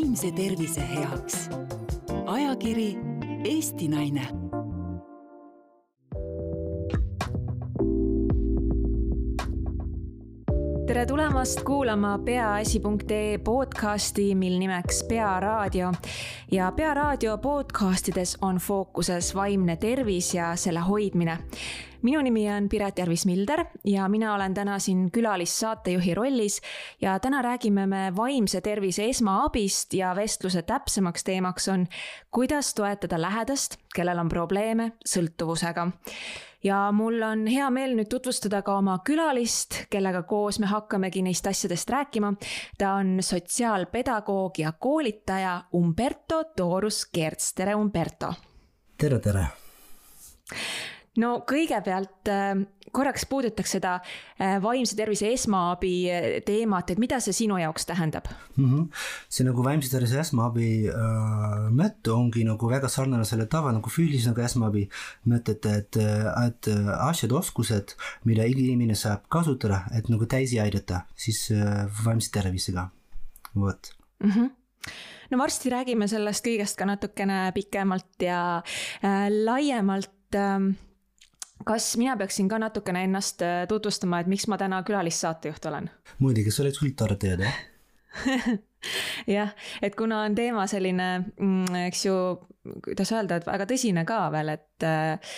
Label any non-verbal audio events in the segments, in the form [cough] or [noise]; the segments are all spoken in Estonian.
vaimse tervise heaks. ajakiri Eesti Naine tere tulemast kuulama peaasi.ee podcasti, mil nimeks Pearaadio. ja Pearaadio podcastides on fookuses vaimne tervis ja selle hoidmine minu nimi on Piret Järvis-Milder ja mina olen täna siin külalissaatejuhi rollis ja täna räägime me vaimse tervise esmaabist ja vestluse täpsemaks teemaks on, kuidas toetada lähedast, kellel on probleeme sõltuvusega. ja mul on hea meel nüüd tutvustada ka oma külalist, kellega koos me hakkamegi neist asjadest rääkima. ta on sotsiaalpedagoog ja koolitaja Umberto Torus Kerts, tere Umberto. tere, tere no kõigepealt äh, korraks puudutaks seda äh, vaimse tervise esmaabi äh, teemat, et mida see sinu jaoks tähendab mm? -hmm. see nagu vaimse tervise esmaabi äh, mõte ongi nagu väga sarnane selle tava nagu füüsilise nagu esmaabi mõtete, et, et asjad, oskused, mida iga inimene saab kasutada, et nagu teisi aidata, siis äh, vaimse tervisega, vot mm. -hmm no varsti räägime sellest kõigest ka natukene pikemalt ja äh, laiemalt äh, kas mina peaksin ka natukene ennast äh, tutvustama, et miks ma täna külalissaatejuht olen? muidugi, see oleks küll tore teada [laughs] jah, et kuna on teema selline, mm, eks ju, kuidas öelda, et väga tõsine ka veel, et äh,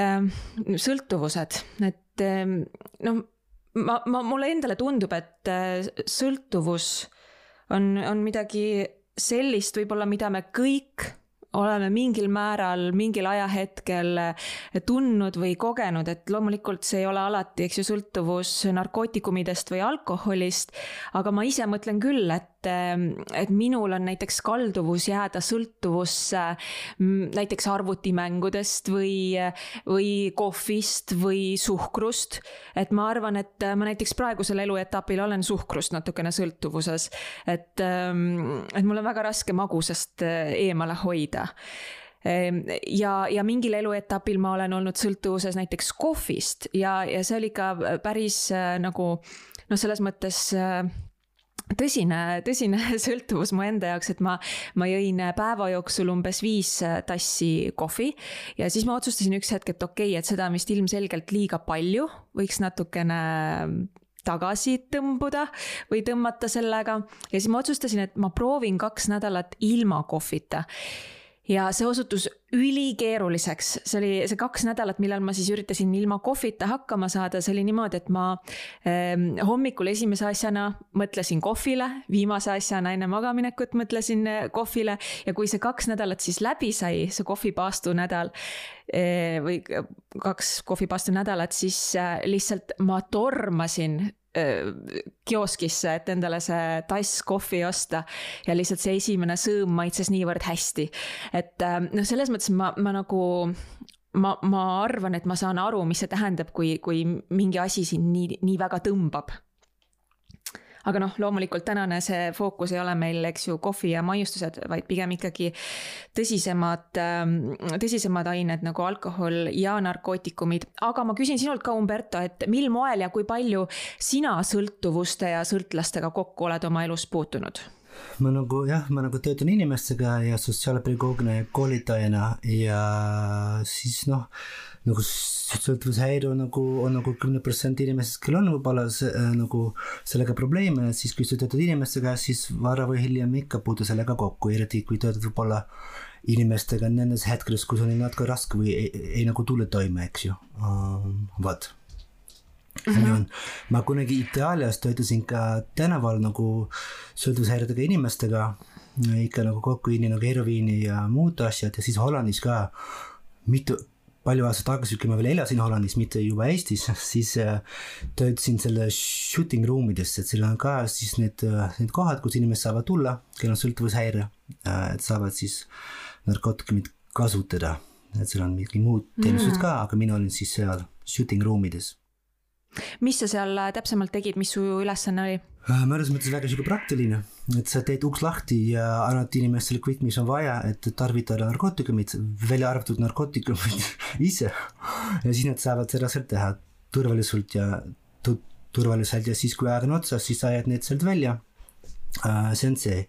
äh, sõltuvused, et äh, noh, ma, ma, mulle endale tundub, et äh, sõltuvus on, on midagi sellist võib-olla, mida me kõik oleme mingil määral mingil ajahetkel tundnud või kogenud, et loomulikult see ei ole alati, eks ju, sõltuvus narkootikumidest või alkoholist. aga ma ise mõtlen küll, et, et minul on näiteks kalduvus jääda sõltuvusse näiteks arvutimängudest või, või kohvist või suhkrust. et ma arvan, et ma näiteks praegusel eluetapil olen suhkrust natukene sõltuvuses. et, et mul on väga raske magusast eemale hoida võtta ehm, ja, ja mingil eluetapil ma olen olnud sõltuvuses näiteks kohvist ja, ja see oli ka päris äh, nagu noh, selles mõttes äh, tõsine, tõsine [laughs] sõltuvus mu enda jaoks, et ma, ma jõin päeva jooksul umbes viis äh, tassi kohvi. ja siis ma otsustasin üks hetk, et okei okay,, et seda on vist ilmselgelt liiga palju, võiks natukene tagasi tõmbuda või tõmmata sellega. ja siis ma otsustasin, et ma proovin kaks nädalat ilma kohvita ja see osutus ülikeeruliseks, see oli see kaks nädalat, millal ma siis üritasin ilma kohvita hakkama saada, see oli niimoodi, et ma eh, hommikul esimese asjana mõtlesin kohvile, viimase asjana enne magaminekut mõtlesin eh, kohvile. Ja kui see kaks nädalat siis läbi sai, see kohvipaastu nädal eh, või kaks kohvipaastu nädalat, siis eh, lihtsalt ma tormasin kioskisse, et endale see tass kohvi osta. ja lihtsalt see esimene sõõm maitses niivõrd hästi. et noh, selles mõttes ma, ma nagu ma, ma arvan, et ma saan aru, mis see tähendab, kui, kui mingi asi sind nii, nii väga tõmbab aga noh, loomulikult tänane see fookus ei ole meil, eks ju, kohvi ja maiustused, vaid pigem ikkagi tõsisemad, ähm, tõsisemad ained nagu alkohol ja narkootikumid. aga ma küsin sinult ka, Umberto, et mil moel ja kui palju sina sõltuvuste ja sõltlastega kokku oled oma elus puutunud? ma nagu jah, ma nagu töötan inimestega ja sotsiaalpedagoogina ja koolitajana ja siis noh, nagu sõltuvushäire on nagu, on nagu kümne protsendi inimestest, kellel on võib-olla see, äh, nagu sellega probleeme, siis kui sa töötad inimestega, siis vara või hiljem ikka puutu sellega kokku, eriti kui töötad võib-olla inimestega nendes hetkedes, kus on natuke raske või ei, ei, ei nagu tule toime, eks ju um,, vot Mm -hmm. on, ma kunagi Itaalias töötasin ka tänaval nagu sõltuvushäiredega inimestega, ikka nagu kokkuini nagu heroiini ja muud asjad ja siis Hollandis ka mitu, palju aastaid tagasi, kui ma veel elasin Hollandis, mitte juba Eestis, [laughs] siis äh, töötasin selle shooting room ides, et seal on ka siis need, äh, need kohad, kus inimesed saavad tulla, kellel on sõltuvushäire, äh, et saavad siis narkootikumid kasutada. et seal on mingid muud teenused mm. ka, aga mina olin siis seal shooting room ides mis sa seal äh, täpsemalt tegid, mis su ülesanne oli? Äh, mõnes mõttes väga sihuke praktiline, et sa teed uks lahti ja annad inimestele kõik, mis on vaja, et tarvitada narkootikumid, välja arvatud narkootikumid [laughs] ise. ja siis nad saavad seda sealt teha turvaliselt ja turvaliselt ja siis, kui aeg on otsas, siis sa ajad need sealt välja. Äh, see on see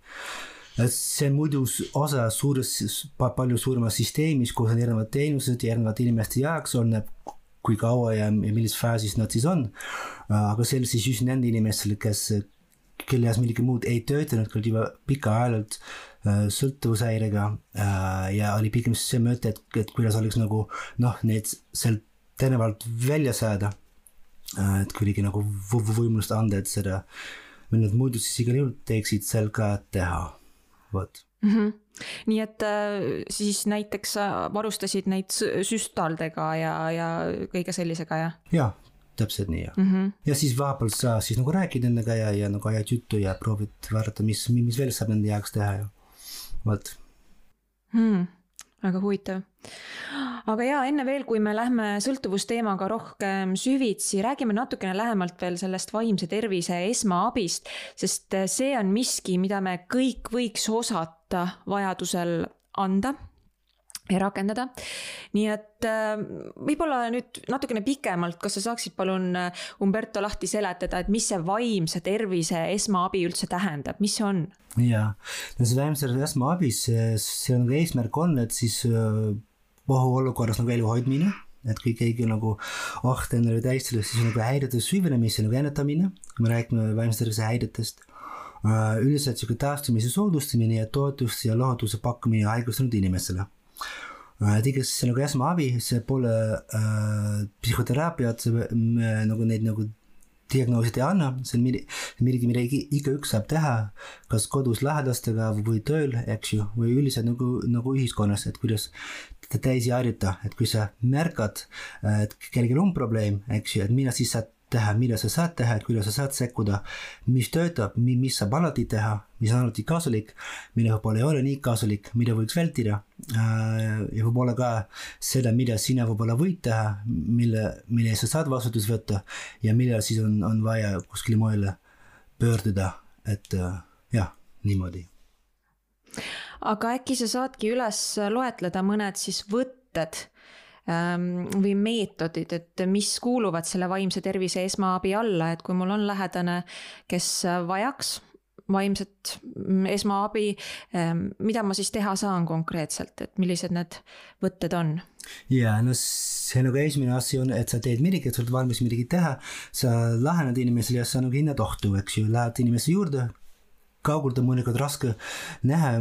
see on muidu osa suurest, palju suuremast süsteemist, kus on erinevad teenused ja erinevate inimeste jaoks oleneb, kui kaua ja, ja millises faasis nad siis on. aga see oli siis just nende inimestele, kes, kelle jaoks midagi muud ei töötanud, olid juba pikaajaliselt äh, sõltuvushäirega äh, ja oli pigem see mõte, et, et kuidas oleks nagu noh, need sealt tänavalt välja saada äh,. et kuidagi nagu võimalust anda, et seda, või need muudatused igal juhul teeksid seal ka teha vot mm. -hmm. nii et äh, siis näiteks varustasid neid süstaldega ja, ja kõige sellisega, jah? jaa, täpselt nii jah mm. -hmm. ja siis vahepeal sa siis nagu räägid nendega ja, ja nagu ajad juttu ja proovid vaadata, mis, mis veel saab nende jaoks teha ja vot hmm,. väga huvitav aga ja enne veel, kui me lähme sõltuvusteemaga rohkem süvitsi, räägime natukene lähemalt veel sellest vaimse tervise esmaabist, sest see on miski, mida me kõik võiks osata vajadusel anda ja rakendada. nii et äh, võib-olla nüüd natukene pikemalt, kas sa saaksid palun äh, Umberto lahti seletada, et mis see vaimse tervise esmaabi üldse tähendab, mis see on? jaa, no see vaimse tervise esmaabi, see, on nagu eesmärk on, et siis äh, ohuolukorras nagu elu hoidmine, et kui keegi nagu oht endale või täistele, siis nagu häirete süvenemise nagu ennetamine, kui me räägime vaimse tervise häiretest. Äh, üldiselt sihuke taastumise soodustamine ja toetuse ja lohutuse pakkumine haigustunud inimestele äh, tegelikult see nagu esmaabi, see pole äh, psühhoteraapiat, nagu neid nagu diagnoosid ei anna, see on midagi, mida igaüks saab teha, kas kodus lähedastega või tööl, eks ju, või üldiselt nagu, nagu ühiskonnas, et kuidas teisi harjuta, et kui sa märkad, et kellelgi on probleem, eks ju, et mida siis saad teha, mida sa saad teha, kuidas sa saad sekkuda, mis töötab, mis saab alati teha, mis on alati kasulik, mille võib-olla ei ole nii kasulik, mida võiks vältida. Äh, ja võib-olla ka seda, mida sina võib-olla võid teha, mille, mille sa saad vastutust võtta ja millal siis on, on vaja kuskile mujale pöörduda, et äh, jah, niimoodi aga äkki sa saadki üles loetleda mõned siis võtted või meetodid, et mis kuuluvad selle vaimse tervise esmaabi alla, et kui mul on lähedane, kes vajaks vaimset esmaabi, ähm, mida ma siis teha saan konkreetselt, et millised need võtted on? ja no see nagu esimene asi on, et sa teed midagi, et sa oled valmis midagi teha, sa lähened inimesele ja sa nagu hindad ohtu, eks ju, lähed inimese juurde, kaugelt on mõnikord raske näha,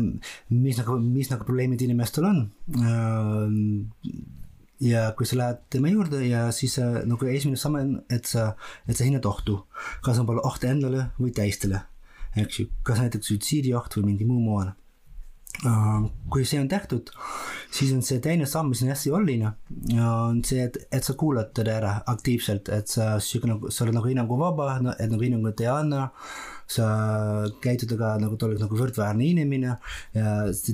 mis nagu, mis nagu probleemid inimestel on. Äh, ja kui sa lähed tema juurde ja siis nagu esimene samm on, et sa, et sa hindad ohtu, kas on palju oht endale või teistele, eks ju, kas näiteks suitsiidioht või mingi muu moel kui see on tehtud, siis on see teine samm, mis on hästi oluline, on see, et, et sa kuulad teda ära aktiivselt, et sa sihuke nagu, sa oled nagu hinnanguvaba, et nagu hinnangut ei anna. Sa käitud ka nagu ta oleks nagu võrdväärne inimene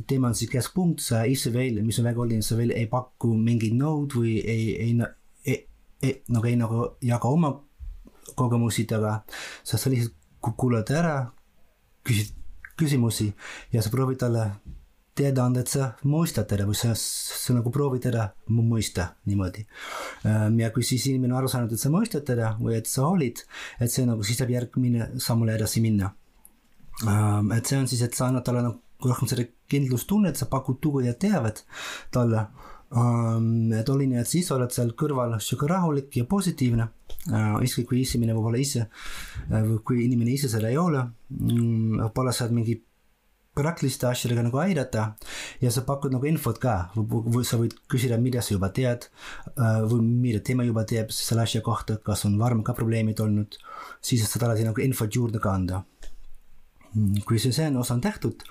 tema on siis keskpunkt, sa ise veel, mis on väga oluline, sa veel ei paku mingeid nõud või ei, ei, ei, ei, nagu ei nagu jaga oma kogemusi, aga sa, sa lihtsalt kuulad ära, küsid küsimusi ja sa proovid talle teada anda, et sa mõistad teda või sa, sa nagu proovid teda mõista niimoodi. Ähm, ja kui siis inimene on aru saanud, et sa mõistad teda või et sa hoolid, et see nagu siis saab järgmine sammule edasi minna. Ähm, et see on siis, et sa annad talle nagu rohkem seda kindlustunnet, sa pakud tuge ja teavet talle. Et oluline, et siis oled seal kõrval sihuke rahulik ja positiivne. Ükskõik kui inimene võib-olla ise, kui inimene ise seda ei ole, mm, võib-olla sa oled mingi praktiliste asjadega nagu aidata. Ja sa pakud nagu infot ka. Või sa võid küsida, mida sa juba tead äh, või mida tema juba teab selle asja kohta, kas on varem ka probleemid olnud, siis saad alati nagu infot juurde ka anda. Mm, kui see, see osa on tehtud,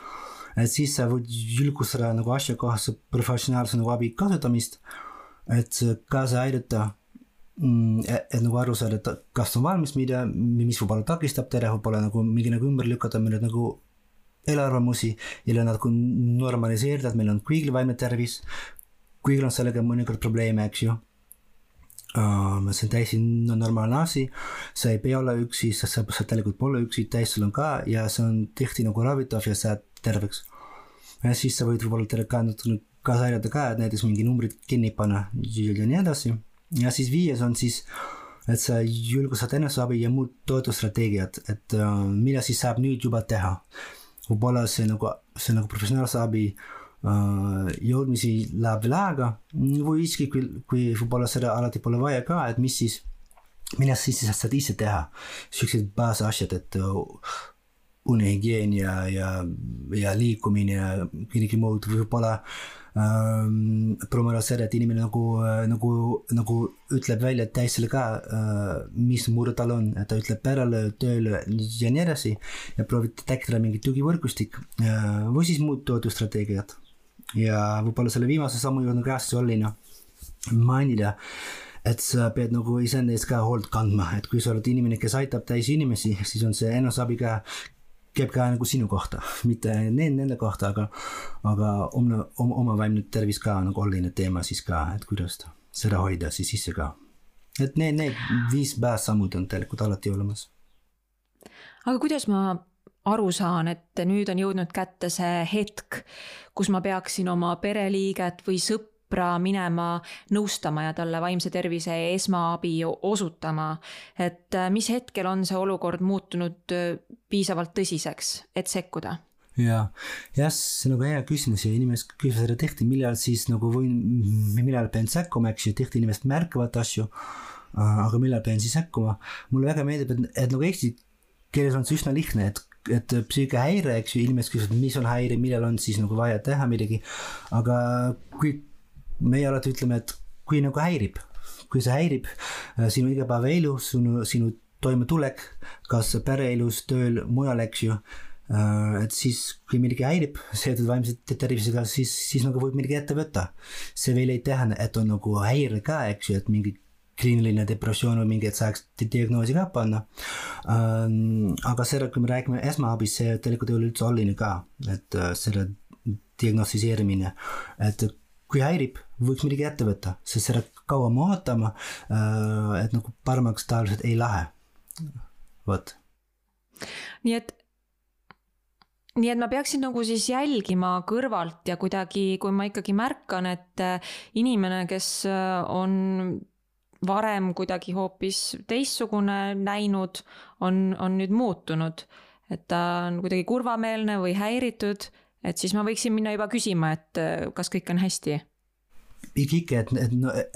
et siis sa võid julgustada nagu asjakohase professionaalse nagu abi kasutamist, et kaasa aidata mm, et, et nagu aru saada, et kas on valmis, mida, mis võib-olla takistab teda, võib-olla nagu mingi nagu ümber lükata, mida nagu eelarvamusi ja nad normaliseerida, et meil on kõigil vaimne tervis, kõigil on sellega mõnikord probleeme, eks ju uh,. see on täiesti normaalne asi, sa ei pea olla üksi, sa, sa, sa tegelikult pole üksi, on ka ja see on tihti nagu ravitav ja sa jääd terveks. ja siis sa võid võib-olla ka natukene kaasa aidata ka, et näiteks mingi numbrid kinni panna ja nii edasi. ja siis viies on siis et sa julgustad eneseabi ja muud toetusstrateegiad, et uh, mida siis saab nüüd juba teha võib-olla see nagu, see nagu professionaalse abi uh, jõudmisi läheb veel aega või isegi kui, kui võib-olla seda alati pole vaja ka, et mis siis, mida siis saad ise teha. siuksed baasasjad, et unihügieen ja, ja, liikumine ja midagi muud võib-olla ähm, promoda seda, et inimene nagu, nagu, nagu ütleb välja täisele ka äh,, mis mure tal on, ta ütleb perele, tööle ja nii edasi ja proovib tekitada mingi tugivõrgustik äh, või siis muud toetusstrateegiad. ja võib-olla selle viimase sammu juurde ka siis Ollina mainida et sa pead nagu iseenda eest ka hoolt kandma, et kui sa oled inimene, kes aitab täis inimesi, siis on see eneseabi ka käib ka nagu sinu kohta, [laughs] mitte nende, nende kohta, aga, aga oma, oma, oma vaimne tervis ka nagu oluline teema siis ka, et kuidas seda hoida siis sisse ka. et need, need viis päässammud on tegelikult alati olemas. aga kuidas ma aru saan, et nüüd on jõudnud kätte see hetk, kus ma peaksin oma pereliiget või sõpra sõpra minema nõustama ja talle vaimse tervise esmaabi osutama. et äh, mis hetkel on see olukord muutunud äh, piisavalt tõsiseks, et sekkuda? ja, jah, see on nagu hea küsimus ja inimesed küsivad seda tihti, millal siis nagu võin, millal pean sekkuma, eks ju, tihti inimesed märkavad asju. aga millal pean siis sekkuma, mulle väga meeldib, et, et nagu eesti keeles on see üsna lihtne, et et psüühikahäire, eks ju, inimesed küsivad, mis on häire, millal on siis nagu vaja teha midagi. aga kui meie alati ütleme, et kui nagu häirib, kui see häirib äh, sinu igapäevaelu, sinu, sinu toimetulek, kas pereelus, tööl, mujal, eks ju. Äh, et siis, kui midagi häirib seotud vaimse tervisega, siis, siis nagu võib midagi ette võtta. see veel ei tähenda, et on nagu häire ka, eks ju, et mingi kliiniline depressioon või mingi, et saaks diagnoosi ka panna. Ähm, aga seda, kui me räägime esmaabist, see tegelikult ei ole üldse oluline ka, et äh, selle diagnostiseerimine, et kui häirib, võiks midagi ette võtta, sest seda kauem ootama, äh, et nagu paremaks tavaliselt ei lähe. vot. nii et, nii et ma peaksin nagu siis jälgima kõrvalt ja kuidagi, kui ma ikkagi märkan, et äh, inimene, kes äh, on varem kuidagi hoopis teistsugune näinud, on, on nüüd muutunud. et ta on kuidagi kurvameelne või häiritud et siis ma võiksin minna juba küsima, et kas kõik on hästi. Ikka, et, et,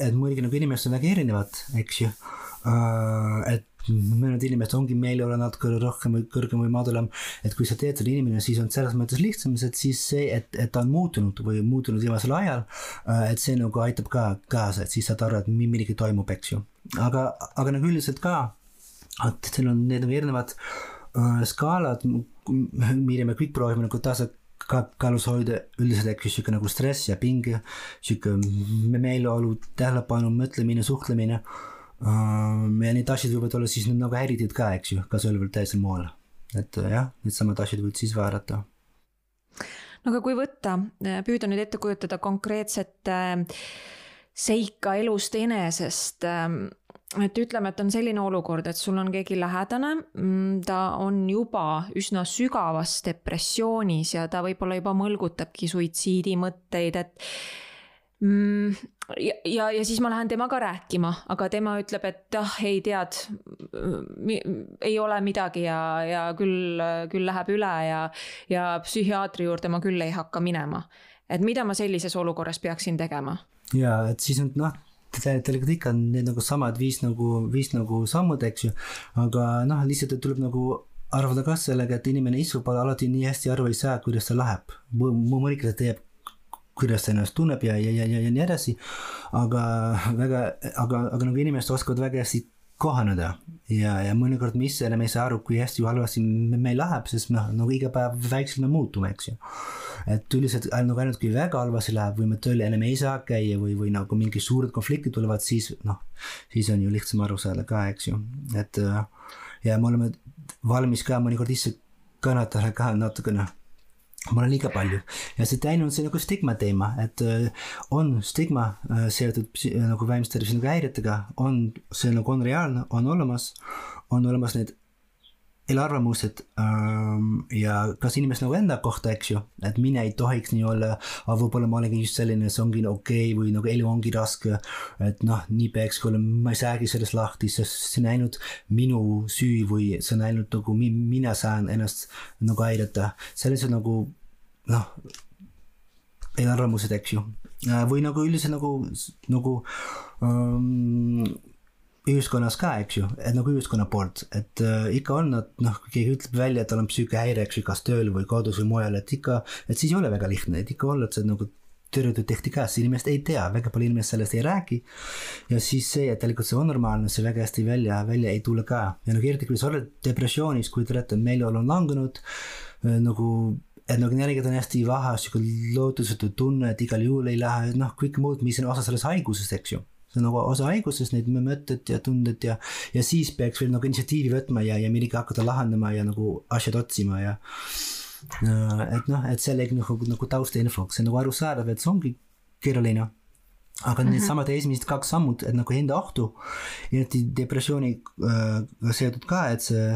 et muidugi nagu inimesed on väga erinevad, eks ju uh,. et mõned inimesed ongi meeleolu natuke rohkem või kõrgem või madalam, et kui sa teed selle inimene, siis on selles mõttes lihtsam, et siis see, et, et ta on muutunud või muutunud viimasel ajal, äh, et see nagu aitab ka kaasa, et siis saad aru, et midagi toimub, eks ju. aga, aga nagu üldiselt ka, et seal on need nagu erinevad uh, skaalad, mida me kõik proovime nagu tasa kaalus hoida üldiselt äkki sihuke nagu stress ja pinge, sihuke meeleolu, tähelepanu, mõtlemine, suhtlemine. ja need asjad võivad olla siis nagu häiritud ka, eks ju, ühel või teisel moel. et jah, needsamad asjad võid siis vaadata no aga kui võtta, püüda nüüd ette kujutada konkreetset äh, seika elust enesest ähm, et ütleme, et on selline olukord, et sul on keegi lähedane, mm, ta on juba üsna sügavas depressioonis ja ta võib-olla juba mõlgutabki suitsiidimõtteid, et mm, ja, ja, ja siis ma lähen temaga rääkima, aga tema ütleb, et ah, ei tead, ei ole midagi ja, ja küll, küll läheb üle ja, ja psühhiaatri juurde ma küll ei hakka minema. et mida ma sellises olukorras peaksin tegema? ja et siis on noh tegelikult ikka on need nagu samad viis nagu, viis nagu sammud, eks ju. aga noh, lihtsalt tuleb nagu arvata ka sellega, et inimene istub alati nii hästi aru ei saa, kuidas ta läheb. mõnikord ta teab, kuidas ta ennast tunneb ja, ja, ja, ja, ja nii edasi. aga väga, aga, aga nagu inimesed oskavad väga hästi kohaneda ja, ja mõnikord me ise enam ei saa aru, kui hästi või halvasti meil läheb, sest noh, nagu iga päev väikselt me muutume, eks ju. et üldiselt nagu ainult kui väga halvasti läheb või me tööl enam ei saa käia või, või nagu mingi suured konfliktid tulevad, siis noh, siis on ju lihtsam aru saada ka, eks ju, et äh, ja me oleme valmis ka mõnikord ise kannatada ka natukene mul on liiga palju. Ja see teine on see nagu stigma teema, et äh, on stigma äh, seotud nagu vaimse tervise nagu häiretega, on, see nagu on reaalne, on olemas, on olemas need eelarvamused ähm, ja kas inimesed nagu enda kohta, eks ju, et mina ei tohiks nii olla, aga võib-olla ma olengi just selline, see ongi okei okay, või nagu elu ongi raske. et noh, nii peakski olema, ma ei saagi sellest lahti, sest see on ainult minu süü või see on ainult nagu mi, mina saan ennast nagu aidata, sellised nagu noh, eelarvamused, eks ju või nagu üldiselt nagu, nagu um, ühiskonnas ka, eks ju, et nagu ühiskonna poolt, et äh, ikka on nad, noh, kui keegi ütleb välja, et tal on psüühikahäire, eks ju, kas tööl või kodus või mujal, et ikka, et siis ei ole väga lihtne, et ikka ollakse nagu tõrjutud tehti käes, inimesed ei tea, väga palju inimesi sellest ei räägi. ja siis see, et tegelikult see on normaalne, see väga hästi välja, välja ei tule ka ja nagu eriti, kui sa oled depressioonis, kui te olete meeleolu on langenud äh, nagu et nagu energiat on hästi vahe, sihuke lootusetu tunne, et igal juhul ei lähe, noh, kõik muud, mis on osa sellest haigusest, eks ju see on nagu osa haigusest, need mõtted ja tunded ja, ja siis peaks veel nagu initsiatiivi võtma ja, ja midagi hakata lahendama ja nagu asjad otsima ja. et noh, et sellegi nagu, nagu taustainfoks, see on nagu arusaadav, et see ongi keeruline aga mm -hmm. needsamad esimesed kaks sammud, et nagu enda ohtu, eriti depressiooniga äh, seotud ka, et see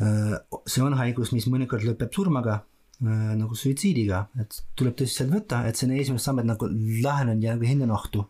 äh,, see on haigus, mis mõnikord lõpeb surmaga äh,, nagu suitsiidiga, et tuleb tõsiselt võtta, et see on esimene samm, et nagu lahenenud ja nagu hindan ohtu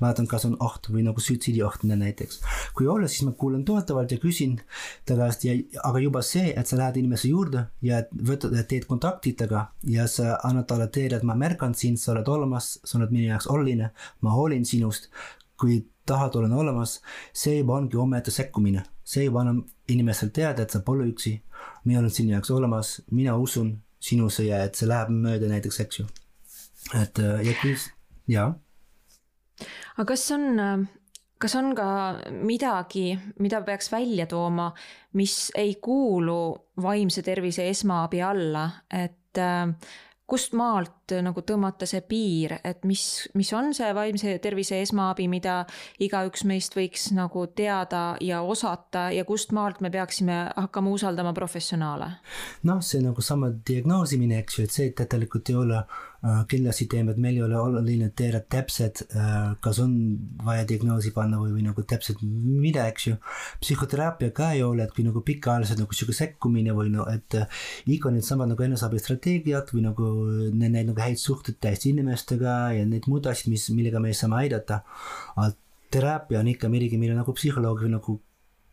vaatan, kas on oht või nagu suitsiidioht näiteks. kui olla, siis ma kuulan toetavalt ja küsin ta käest ja, aga juba see, et sa lähed inimese juurde ja võtad, teed kontakti temaga ja sa annad talle teada, et ma märkan sind, sa oled olemas, sa oled minu jaoks oluline, ma hoolin sinust. kui tahad, olen olemas, see juba ongi omaette sekkumine, see juba annab inimesele teada, et sa pole üksi. mina olen sinu jaoks olemas, mina usun sinusse ja et see läheb mööda näiteks, eks ju. et ja kui, jaa aga kas on, kas on ka midagi, mida peaks välja tooma, mis ei kuulu vaimse tervise esmaabi alla, et äh, kust maalt nagu tõmmata see piir, et mis, mis on see vaimse tervise esmaabi, mida igaüks meist võiks nagu teada ja osata ja kust maalt me peaksime hakkama usaldama professionaale? noh, see nagu sama diagnoosimine, eks ju, et see tegelikult ei ole Äh, kindlasti teeme, et meil ei ole oluline teada täpselt, äh, kas on vaja diagnoosi panna või, või nagu täpselt mida, eks ju. psühhoteraapia ka ei ole, et kui nagu pikaajaliselt nagu sihuke sekkumine või no, et äh, iga needsamad nagu eneseabistrateegiad või nagu need, need nagu häid suhteid teiste inimestega ja need muud asjad, mis, millega me saame aidata. teraapia on ikka midagi, mille nagu psühholoog või nagu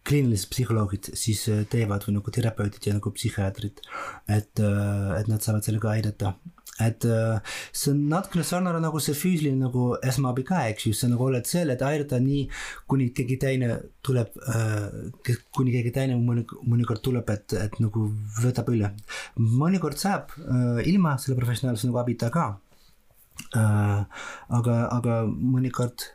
kliinilised psühholoogid siis teevad või nagu terapeudid ja nagu psühhiaatrid. et, et nad saavad sellega aidata et äh, see on natukene sarnane nagu see füüsiline nagu esmaabi ka, eks ju, sa nagu oled seal, et aidata nii, kuni keegi teine tuleb äh,, kuni keegi teine mõni, mõnikord tuleb, et, et nagu võtab üle. mõnikord saab äh, ilma selle professionaalse nagu abita ka äh,. aga, aga mõnikord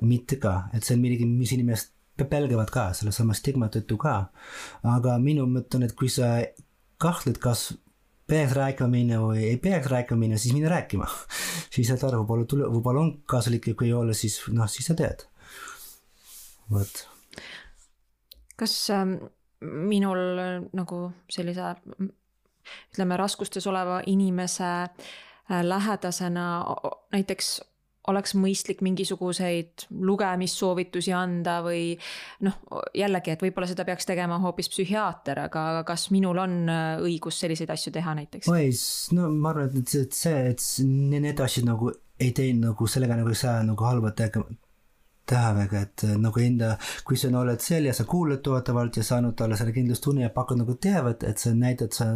mitte ka, et see on midagi, mis inimesed pelgavad ka sellesama stigma tõttu ka. aga minu mõte on, et kui sa kahtled, kas peaks rääkima või ei peaks rääkima siis mine rääkima. [laughs] siis saad aru, võib-olla tule, võib-olla on kasulik ja kui ei ole, siis noh, siis sa tead. vot. kas äh, minul nagu sellise ütleme raskustes oleva inimese äh, lähedasena näiteks oleks mõistlik mingisuguseid lugemissoovitusi anda või noh, jällegi, et võib-olla seda peaks tegema hoopis psühhiaater, aga kas minul on äh, õigus selliseid asju teha näiteks? oi, no ma arvan, et see, et see, et need asjad nagu ei tee nagu sellega nagu ei saa nagu halba tegema teha väga, et äh, nagu enda, kui sa oled seal ja sa kuulad toetavalt ja saanud talle selle kindlustunne ja pakud nagu teavet, et sa näitad sa,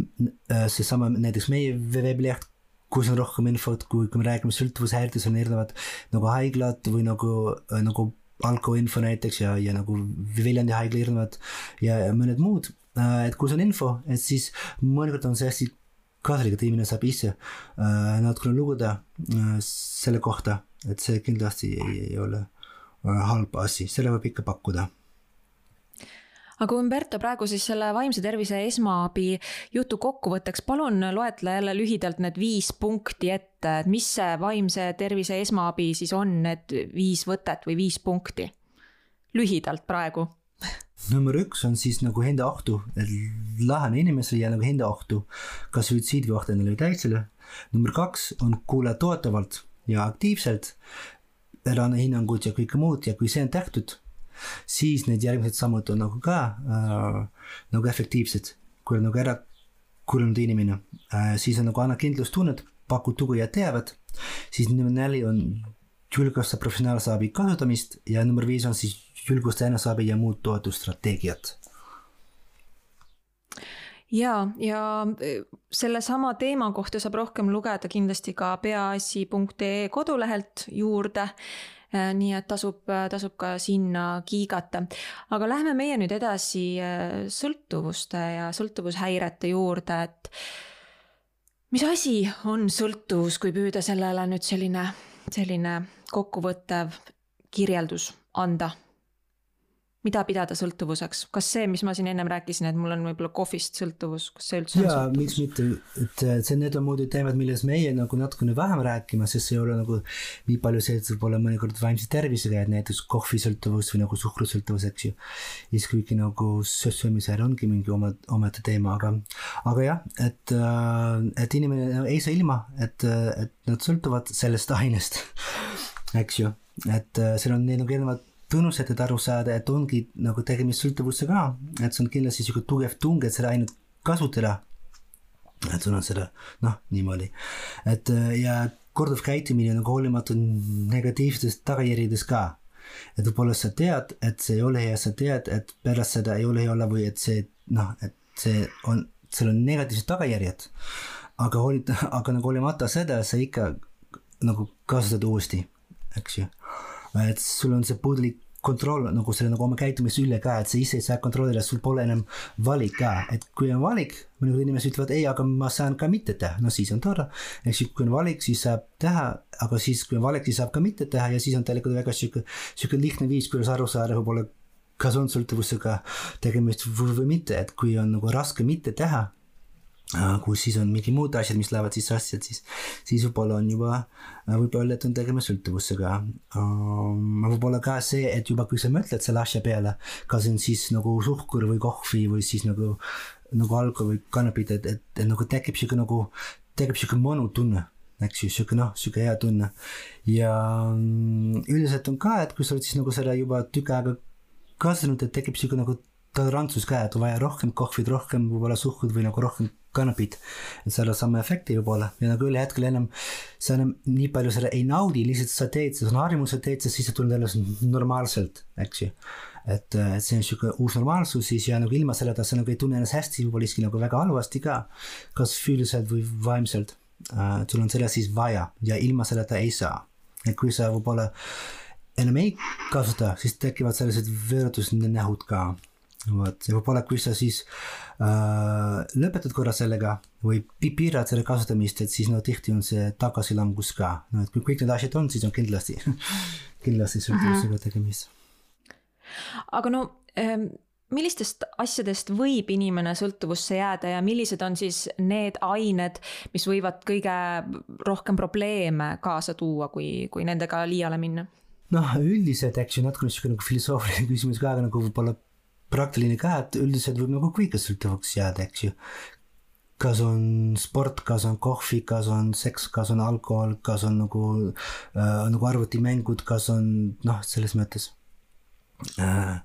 äh, seesama näiteks meie veebileht kus on rohkem infot, kui, kui me räägime sõltuvushäirtes on erinevad nagu haiglad või nagu, äh, nagu alkoinfo näiteks ja, ja nagu Viljandi haigla erinevad ja, ja mõned muud. Äh, et kui see on info, et siis mõnikord on see hästi kasulik, et inimene saab ise äh, natukene lugeda selle kohta, et see kindlasti ei, ei ole halb asi, selle võib ikka pakkuda aga Umberto, praegu siis selle vaimse tervise esmaabi jutu kokkuvõtteks, palun loetle jälle lühidalt need viis punkti ette, et mis see vaimse tervise esmaabi siis on, need viis võtet või viis punkti? lühidalt praegu [laughs] number üks on siis nagu enda ohtu, lahene inimesele ja nagu enda ohtu, kas suitsiid või täitsele. number kaks on kuula toetavalt ja aktiivselt, ära anna hinnangut ja kõike muud ja kui see on tehtud, siis need järgmised sammud on nagu ka äh, nagu efektiivsed, kui on nagu ära kuulanud inimene äh,, siis on nagu anna kindlustunnet, pakud tuge ja teavet, siis number neli on julgusta professionaalse abi kasutamist ja number viis on siis julgusta eneseabi ja muud toetusstrateegiad ja, ja e, sellesama teema kohta saab rohkem lugeda kindlasti ka peaasi.ee kodulehelt juurde. E, nii et tasub, tasub ka sinna kiigata. aga lähme meie nüüd edasi e, sõltuvuste ja sõltuvushäirete juurde, et mis asi on sõltuvus, kui püüda sellele nüüd selline, selline kokkuvõttev kirjeldus anda mida pidada sõltuvuseks, kas see, mis ma siin ennem rääkisin, et mul on võib-olla kohvist sõltuvus, kas see üldse on jaa, miks mitte, et see, need on muidugi teemad, millest meie nagu natukene vähem räägime, sest see ei ole nagu nii palju see, et võib-olla mõnikord vaimse tervisega, et näiteks kohvisõltuvus või nagu suhkrusõltuvus, eks ju. ja siis kuigi nagu söömisel ongi mingi oma, omaette teema, aga, aga jah, et, et inimene ei saa ilma, et, et nad sõltuvad sellest ainest, [laughs] eks ju, et seal on need nagu erinevad tunnused, et aru saada, et ongi nagu tegemist sõltuvusega, et see on kindlasti sihuke tugev tung, et seda ainult kasutada. et sul on seda, noh, niimoodi, et ja korduv käitumine nagu hoolimata negatiivsetest tagajärjedest ka. et võib-olla sa tead, et see ei ole hea, sa tead, et pärast seda ei ole hea olla või et see noh, et see on, seal on negatiivsed tagajärjed. aga hoolit-, aga nagu hoolimata seda, sa ikka nagu kasutad uuesti, eks ju et sul on see puudulik kontroll nagu selle nagu oma käitumise üle ka, et sa ise ei saa kontrollida, sul pole enam valik ka, et kui on valik, mõned inimesed ütlevad ei, aga ma saan ka mitte teha, no siis on tore. eks ju, kui on valik, siis saab teha, aga siis, kui on valik, siis saab ka mitte teha ja siis on tegelikult väga sihuke, sihuke lihtne viis, kuidas aru saada võib-olla kas on sõltuvusega tegemist või mitte, et kui on nagu raske mitte teha, kus siis on mingi muud asjad, mis lähevad sisse asja, et siis, siis võib-olla on juba, võib öelda, et on tegemist sõltuvusega. võib-olla ka see, et juba kui sa mõtled selle asja peale, kas on siis nagu suhkur või kohvi või siis nagu, nagu alkohol või kannapid, et, et, et nagu tekib sihuke nagu, tekib sihuke mõnutunne eks ju, sihuke noh, sihuke hea tunne. ja mm, üldiselt on ka, et kui sa oled siis nagu seda juba tükk aega kasutanud, et tekib sihuke nagu tolerantsus ka, et on vaja rohkem kohvit, rohkem võib-olla suhkrut või nagu rohkem kannapit, et saada sama efekti võib-olla ja nagu ühel hetkel enam sa enam nii palju seda ei naudi, lihtsalt sa teed, see on harjumus, sa teed, siis see tuleb jälle normaalselt, eks ju. et, et see on sihuke uus normaalsus siis ja nagu ilma selleta sa nagu ei tunne ennast hästi, võib-olla isegi nagu väga halvasti ka, kas füüsiliselt või vaimselt uh,. sul on seda siis vaja ja ilma selleta ei saa. et kui sa võib-olla enam ei kasuta, siis tekivad sellised veerutusnähud ka vot ja võib-olla, kui sa siis äh, lõpetad korra sellega või piirad selle kasutamist, et siis no tihti on see tagasilangus ka, no et kui kõik need asjad on, siis on kindlasti [laughs] kindlasti sõltuvusega tegemist. aga no ähm millistest asjadest võib inimene sõltuvusse jääda ja millised on siis need ained, mis võivad kõige rohkem probleeme kaasa tuua, kui, kui nendega liiale minna? noh, üldiselt, eks ju, natuke niisugune nagu filosoofiline [laughs] küsimus ka, aga nagu võib-olla praktiline ka, et üldiselt võib nagu kõigest sõltuvaks jääda, eks ju. kas on sport, kas on kohvi, kas on seks, kas on alkohol, kas on nagu äh,, nagu arvutimängud, kas on noh, selles mõttes äh,.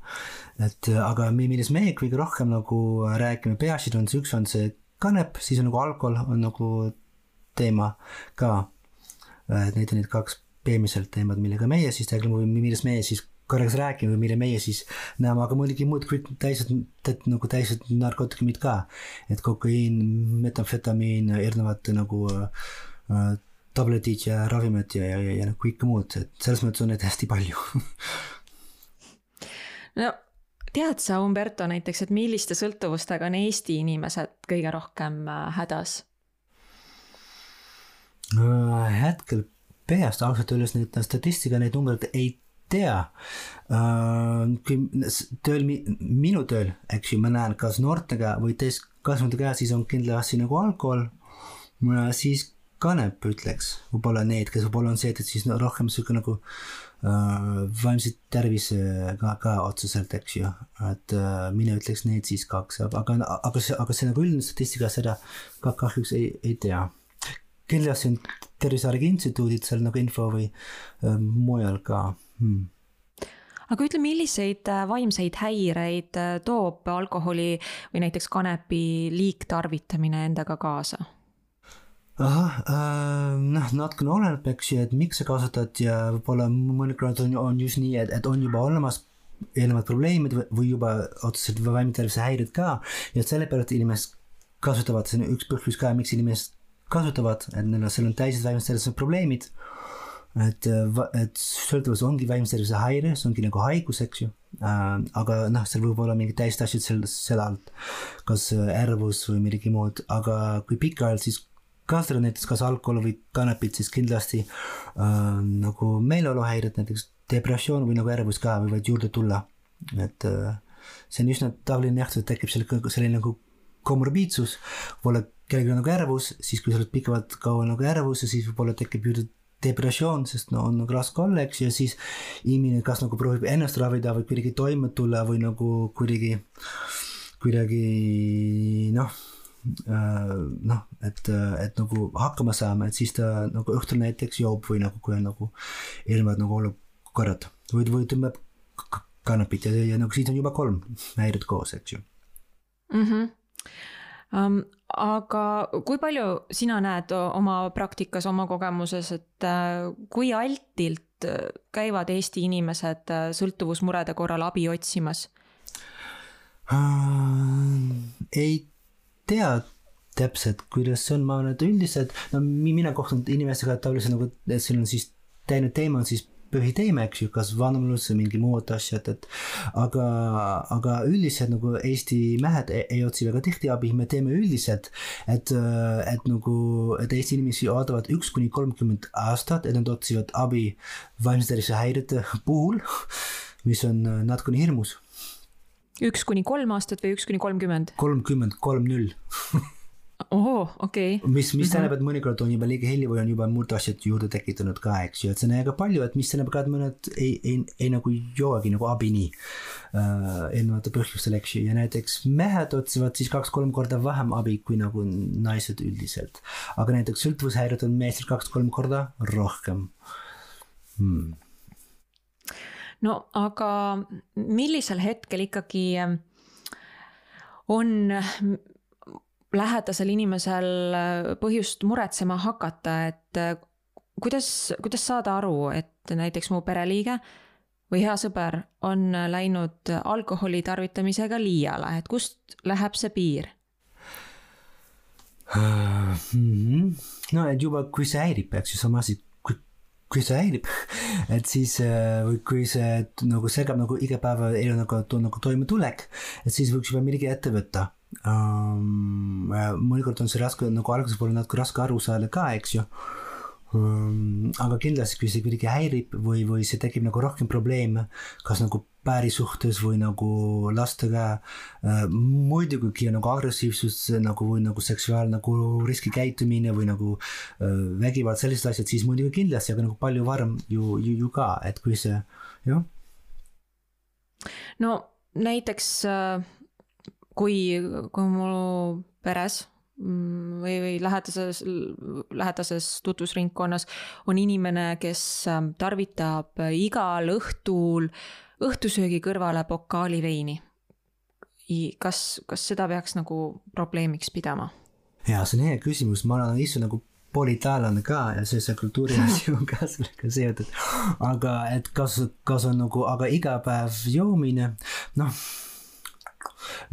et aga millest meie kõige rohkem nagu räägime peaasjad on see, üks on see kanep, siis on nagu alkohol on nagu teema ka. et need on need kaks peamiselt teemad, millega meie siis tegeleme või millest meie siis korraks rääkima, mille meie siis näeme, aga muidugi muud kõik täised, nagu täised narkootikumid ka. et kokaiin, metamfetamiin, erinevad nagu äh, tabletid ja ravimid ja, ja, ja, ja kõike muud, et selles mõttes on neid hästi palju [laughs] no tead sa, Umberto, näiteks, et milliste sõltuvustega on Eesti inimesed kõige rohkem äh, hädas äh,? hetkel peast ausalt öeldes neid statistika, neid numbreid ei tea uh,. kui tööl, minu tööl, eks ju, ma näen, kas noortega või täiskasvanute käes, siis on kindlasti nagu alkohol. siis kanep ütleks, võib-olla need, kes võib-olla on see, et siis no, rohkem sihuke nagu uh, vaimse tervisega ka otseselt, eks ju, et uh, mina ütleks need siis kaks, aga, aga see, aga see nagu üldine statistika seda ka kahjuks ei, ei tea kindlasti on Tervise Arengu Instituudid seal nagu info või äh, mujal ka hmm.. aga ütle, milliseid äh, vaimseid häireid äh, toob alkoholi või näiteks kanepi liigtarvitamine endaga kaasa? ahah äh,, noh, natukene oleneb, eks ju, et miks sa kasutad ja võib-olla mõnikord on, on just nii, et, et on juba olemas eelnevad probleemid või juba otseselt vaimse tervise häired ka. Ja sellepärast inimesed kasutavad, see on üks põhjus ka, miks inimesed kasutavad, et neil on, seal on täised vaimse tervise probleemid et, et sõltuvus ongi vaimse tervise häire, see ongi nagu haigus, eks ju äh,. aga noh, seal võib olla mingid täiesti asjad seal, selle alt, kas ärevus või midagi muud, aga kui pikaajaliselt siis kasutada näiteks kas alkohol või kanepit, siis kindlasti äh, nagu meeleoluhäired, näiteks depressioon või nagu ärevus ka võivad juurde tulla. et äh, see on üsna tavaline nähtus, et tekib selline, selline nagu komorbiidsus, võib-olla kellelgi on nagu ärevus, siis kui sa oled pikemalt kaua nagu ärevus ja siis võib-olla tekib juurde depressioon, sest no on nagu raske olla, eks ja siis inimene kas nagu proovib ennast ravida või kuidagi toime tulla või nagu kuidagi, kuidagi noh äh, noh, et, et nagu hakkama saama, et siis ta nagu õhtul näiteks joob või nagu, kui on nagu erinevad nagu olukorrad või, või tõmbab kanepit ja, ja nagu siis on juba kolm häiret koos, eks ju mm. -hmm. Aga kui palju sina näed oma praktikas, oma kogemuses, et äh, kui altilt äh, käivad Eesti inimesed äh, sõltuvusmurede korral abi otsimas? Ei tea täpselt, kuidas see on, ma arvan, et üldiselt, no mina kohtun inimestega tavaliselt nagu, et siin on siis teine teema on siis põhiteema, eks ju, kas vanemlus või mingi muud asjad, et aga, aga üldiselt nagu Eesti mehed ei, ei otsi väga tihti abi, me teeme üldiselt, et, et nagu, et Eesti inimesi ootavad üks kuni kolmkümmend aastat, et nad otsivad abi vaimse tervise häirete puhul, mis on natukene hirmus. üks kuni kolm aastat või üks kuni kolmkümmend? kolmkümmend, kolm null [laughs] ohoo, okei okay.. mis, mis mhm. tähendab, et mõnikord on juba liiga hilja või on juba muud asjad juurde tekitanud ka, eks ju, et see on väga palju, et mis tähendab ka, et mõned ei, ei, ei nagu jõuagi nagu abini äh, erinevatel põhjustel, eks ju, ja näiteks mehed otsivad siis kaks-kolm korda vähem abi kui nagu naised üldiselt. aga näiteks sõltuvushäired on meestel kaks-kolm korda rohkem hmm.. no aga millisel hetkel ikkagi on lähedasel inimesel äh, põhjust muretsema hakata, et äh, kuidas, kuidas saada aru, et näiteks mu pereliige või hea sõber on läinud alkoholi tarvitamisega liiale, et kust läheb see piir? Mhm. no et juba, kui see häirib, eks ju, sama asi, kui, kui see häirib, [laughs] et siis äh, või kui see nagu segab nagu igapäevaelu nagu, nagu toimetulek, et siis võiks juba midagi ette võtta um,. mõnikord on see raske, nagu alguses pole natuke raske aru saada ka, eks ju um,. aga kindlasti, kui see kuidagi häirib või, või see tekib nagu rohkem probleeme, kas nagu pääri suhtes või nagu lastega uh,. muidugi, nagu agressiivsus nagu või nagu seksuaalne nagu riskikäitumine või nagu uh, vägivald, sellised asjad, siis muidugi kindlasti, aga nagu palju varem ju, ju, ju ka, et kui see, jah. no näiteks äh kui, kui mu peres mm, või, või lähedases, lähedases tutvusringkonnas on inimene, kes ähm, tarvitab igal õhtul õhtusöögi kõrvale pokaali veini. kas, kas seda peaks nagu probleemiks pidama? jaa, see on hea küsimus, ma olen ise nagu poolitaallane ka ja see, see kultuuri asi [laughs] on ka sellega seotud. aga et kas, kas on nagu, aga iga päev joomine, noh